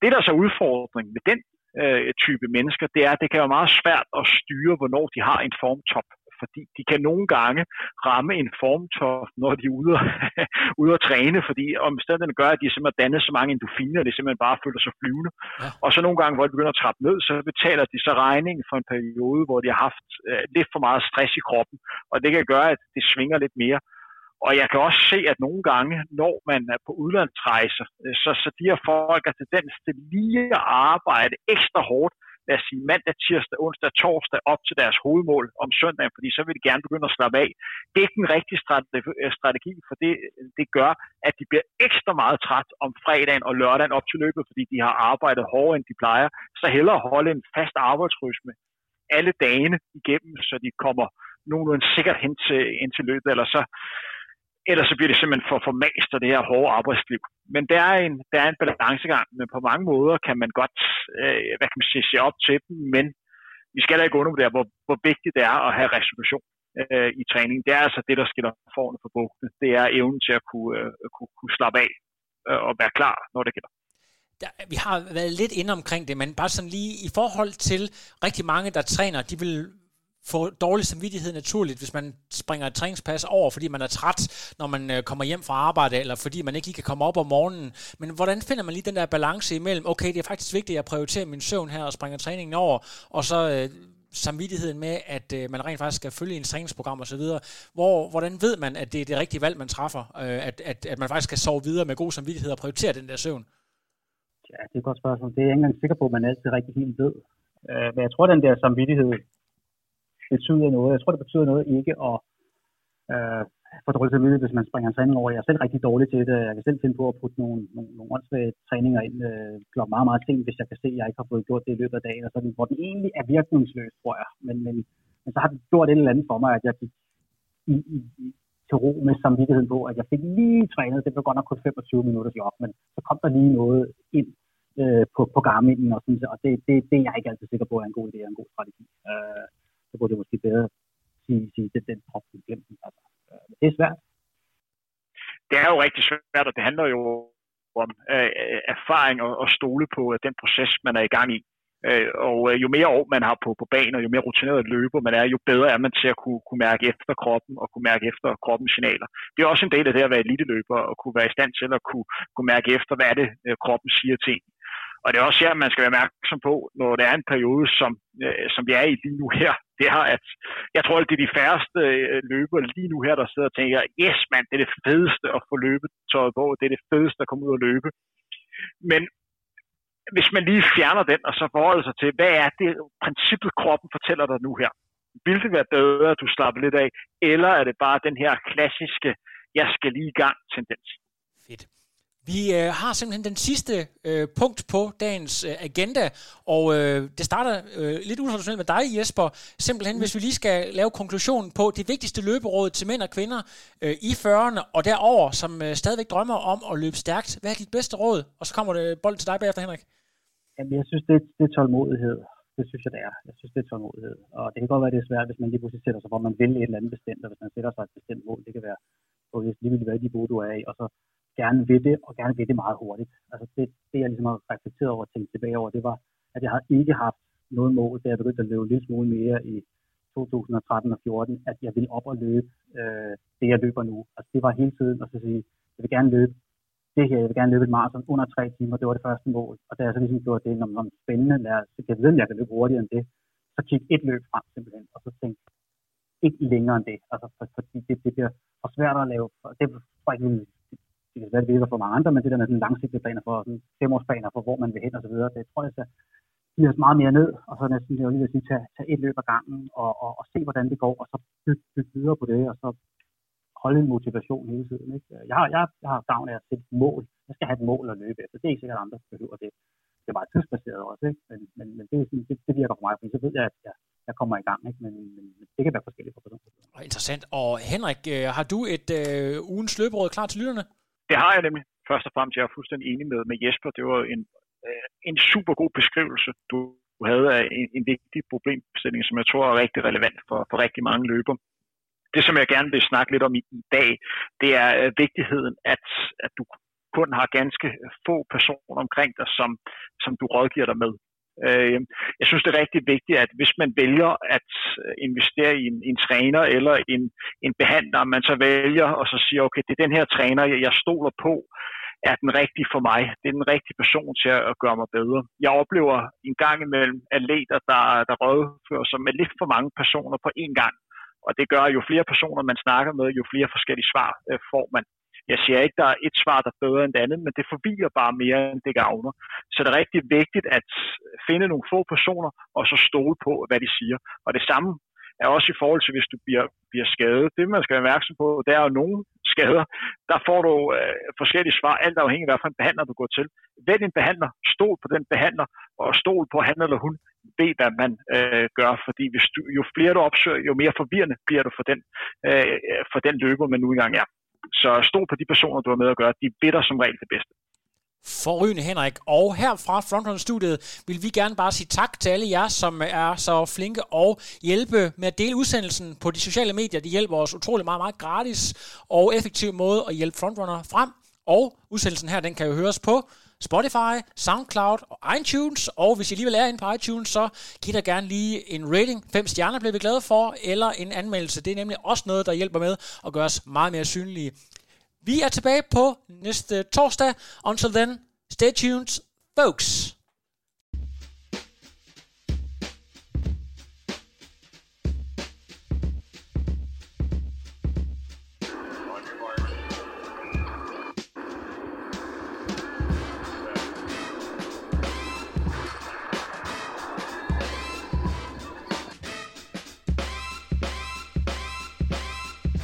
Det, der er så udfordring med den øh, type mennesker, det er, at det kan være meget svært at styre, hvornår de har en formtop fordi de kan nogle gange ramme en formtop, når de er ude, [LAUGHS] ude at træne, fordi omstændighederne gør, at de simpelthen danner så mange endorfiner, at de simpelthen bare føler sig flyvende. Ja. Og så nogle gange, hvor de begynder at trappe ned, så betaler de så regningen for en periode, hvor de har haft øh, lidt for meget stress i kroppen, og det kan gøre, at det svinger lidt mere. Og jeg kan også se, at nogle gange, når man er på udlandsrejser, øh, så, så de her folk er tendens til lige at arbejde ekstra hårdt, lad os sige, mandag, tirsdag, onsdag, torsdag op til deres hovedmål om søndagen, fordi så vil de gerne begynde at slappe af. Det er ikke den rigtige øh, strategi, for det, det gør, at de bliver ekstra meget træt om fredagen og lørdagen op til løbet, fordi de har arbejdet hårdere, end de plejer. Så hellere holde en fast arbejdsrytme alle dagene igennem, så de kommer nogenlunde sikkert hen til, hen til løbet, eller så, ellers så bliver det simpelthen for formast af det her hårde arbejdsliv. Men der er en, der er en balancegang, men på mange måder kan man godt øh, hvad kan man sige, se op til dem, men vi skal da ikke undervurdere, hvor, hvor vigtigt det er at have resolution øh, i træning. Det er altså det, der skiller forne for bugtene. Det er evnen til at kunne, øh, kunne, kunne slappe af øh, og være klar, når det gælder. Der, vi har været lidt inde omkring det, men bare sådan lige i forhold til rigtig mange, der træner, de vil få dårlig samvittighed naturligt, hvis man springer et træningspas over, fordi man er træt, når man øh, kommer hjem fra arbejde, eller fordi man ikke lige kan komme op om morgenen. Men hvordan finder man lige den der balance imellem, okay, det er faktisk vigtigt, at jeg prioriterer min søvn her og springer træningen over, og så øh, samvittigheden med, at øh, man rent faktisk skal følge en træningsprogram osv. så. Hvor, hvordan ved man, at det er det rigtige valg, man træffer? Øh, at, at, at man faktisk skal sove videre med god samvittighed og prioritere den der søvn? Ja, det er et godt spørgsmål. Det er jeg ikke engang sikker på, at man altid rigtig helt ved. Øh, men jeg tror, den der samvittighed betyder noget. Jeg tror, det betyder noget ikke at øh, få dårligt samvittighed, hvis man springer en træning over. Jeg er selv rigtig dårlig til det. Jeg kan selv finde på at putte nogle, nogle, nogle åndssvage træninger ind øh, klokken meget, meget sent, hvis jeg kan se, at jeg ikke har fået gjort det i løbet af dagen, og sådan, hvor den egentlig er virkningsløs, tror jeg. Men, men, men så har det gjort et eller andet for mig, at jeg gik i, i, i, til ro med samvittigheden på, at jeg fik lige trænet. Det var godt nok kun 25 minutters job, men så kom der lige noget ind øh, på, på Garmin'en, og, sådan, og det, det, det er jeg ikke altid sikker på er en god idé og en god strategi. Øh, så kunne det måske bedre sige, sige den, den prop, vi glemte. Altså, øh, det er svært. Det er jo rigtig svært, og det handler jo om øh, øh, erfaring og, og stole på øh, den proces, man er i gang i. Øh, og øh, jo mere år man har på, på banen, og jo mere rutineret løber man er, jo bedre er man til at kunne, kunne mærke efter kroppen og kunne mærke efter kroppens signaler. Det er også en del af det at være eliteløber og kunne være i stand til at kunne, kunne mærke efter, hvad er det, øh, kroppen siger til en. Og det er også her, man skal være opmærksom på, når det er en periode, som, øh, som vi er i lige nu her. Det er, at jeg tror, at det er de færreste øh, løbere lige nu her, der sidder og tænker, yes mand, det er det fedeste at få løbetøjet på, det er det fedeste at komme ud og løbe. Men hvis man lige fjerner den, og så forholder sig til, hvad er det princippet, kroppen fortæller dig nu her? Vil det være bedre, at du slapper lidt af, eller er det bare den her klassiske, jeg skal lige i gang tendens? Fedt. Vi øh, har simpelthen den sidste øh, punkt på dagens øh, agenda, og øh, det starter øh, lidt utraditionelt med dig, Jesper. Simpelthen, mm. hvis vi lige skal lave konklusionen på det vigtigste løberåd til mænd og kvinder øh, i 40'erne og derover, som øh, stadigvæk drømmer om at løbe stærkt. Hvad er dit bedste råd? Og så kommer det bolden til dig bagefter, Henrik. Jamen, jeg synes, det, det er tålmodighed. Det synes jeg, det er. Jeg synes, det er tålmodighed. Og det kan godt være, det er svært, hvis man lige pludselig sætter sig, for, at man vil et eller andet bestemt, og hvis man sætter sig et bestemt mål. Det kan være, hvor lige vil være de niveau, du er i, og så gerne vil det, og gerne vil det meget hurtigt. Altså det, det jeg ligesom har reflekteret over og tænkt tilbage over, det var, at jeg har ikke haft noget mål, da jeg begyndte at løbe lidt smule mere i 2013 og 14, at jeg ville op og løbe øh, det, jeg løber nu. Altså det var hele tiden at sige, jeg vil gerne løbe det her, jeg vil gerne løbe et maraton under tre timer, det var det første mål. Og da jeg så ligesom gjorde det, når man spændende, lad os, jeg ved, at jeg kan løbe hurtigere end det, så kigge et løb frem simpelthen, og så tænke, ikke længere end det. Altså, for, fordi det, det bliver for svært at lave, det var ikke det kan være, det virker for mange andre, men det der med sådan langsigtede planer for sådan femårsplaner for, hvor man vil hen og så videre, det tror jeg, så giver os meget mere ned, og så næsten, jeg lige at sige, tage, tage et løb ad gangen, og, og, og se, hvordan det går, og så bygge, bygge videre på det, og så holde en motivation hele tiden. Ikke? Jeg, har, jeg, jeg har gavn af at sætte et mål. Jeg skal have et mål at løbe efter. Det er ikke sikkert, at andre behøver det. Det er meget tidsbaseret også, ikke? Men, men, men det, det, det, virker for mig, fordi så ved jeg, at jeg, jeg kommer i gang. Ikke? Men, men det kan være forskelligt for personer. Interessant. Og Henrik, øh, har du et øh, ugens løberåd klar til lytterne? Det har jeg nemlig. Først og fremmest, jeg er fuldstændig enig med, med Jesper. Det var en, øh, en super god beskrivelse, du havde af en, en vigtig problemstilling, som jeg tror er rigtig relevant for, for rigtig mange løber. Det, som jeg gerne vil snakke lidt om i, i dag, det er øh, vigtigheden, at, at du kun har ganske få personer omkring dig, som, som du rådgiver dig med. Øh, jeg synes, det er rigtig vigtigt, at hvis man vælger at øh, investere i en, en træner eller en, en behandler, man så vælger og så siger, okay, det er den her træner, jeg, jeg stoler på, er den rigtige for mig. Det er den rigtige person til at gøre mig bedre. Jeg oplever en gang imellem atleter, der, der rådfører sig med lidt for mange personer på én gang. Og det gør, jo flere personer man snakker med, jo flere forskellige svar øh, får man. Jeg siger ikke, der er et svar, der er bedre end det andet, men det forvirrer bare mere, end det gavner. Så det er rigtig vigtigt at finde nogle få personer, og så stole på, hvad de siger. Og det samme er også i forhold til, hvis du bliver, bliver skadet. Det, man skal være opmærksom på, det er jo nogle skader. Der får du øh, forskellige svar, alt afhængig af, hvilken behandler du går til. Vælg en behandler, stol på den behandler, og stol på, han eller hun ved, hvad man øh, gør. Fordi hvis du, jo flere du opsøger, jo mere forvirrende bliver du for den, øh, for den løber, man nu engang er. Så stol på de personer, du har med at gøre. De ved som regel det bedste. Forrygende Henrik. Og her fra Frontrunner-studiet vil vi gerne bare sige tak til alle jer, som er så flinke og hjælpe med at dele udsendelsen på de sociale medier. De hjælper os utrolig meget, meget gratis og effektiv måde at hjælpe Frontrunner frem. Og udsendelsen her, den kan jo høres på Spotify, SoundCloud og iTunes. Og hvis I alligevel er inde på iTunes, så giv da gerne lige en rating. Fem stjerner bliver vi glade for, eller en anmeldelse. Det er nemlig også noget, der hjælper med at gøre os meget mere synlige. Vi er tilbage på næste torsdag. Until then, stay tuned, folks.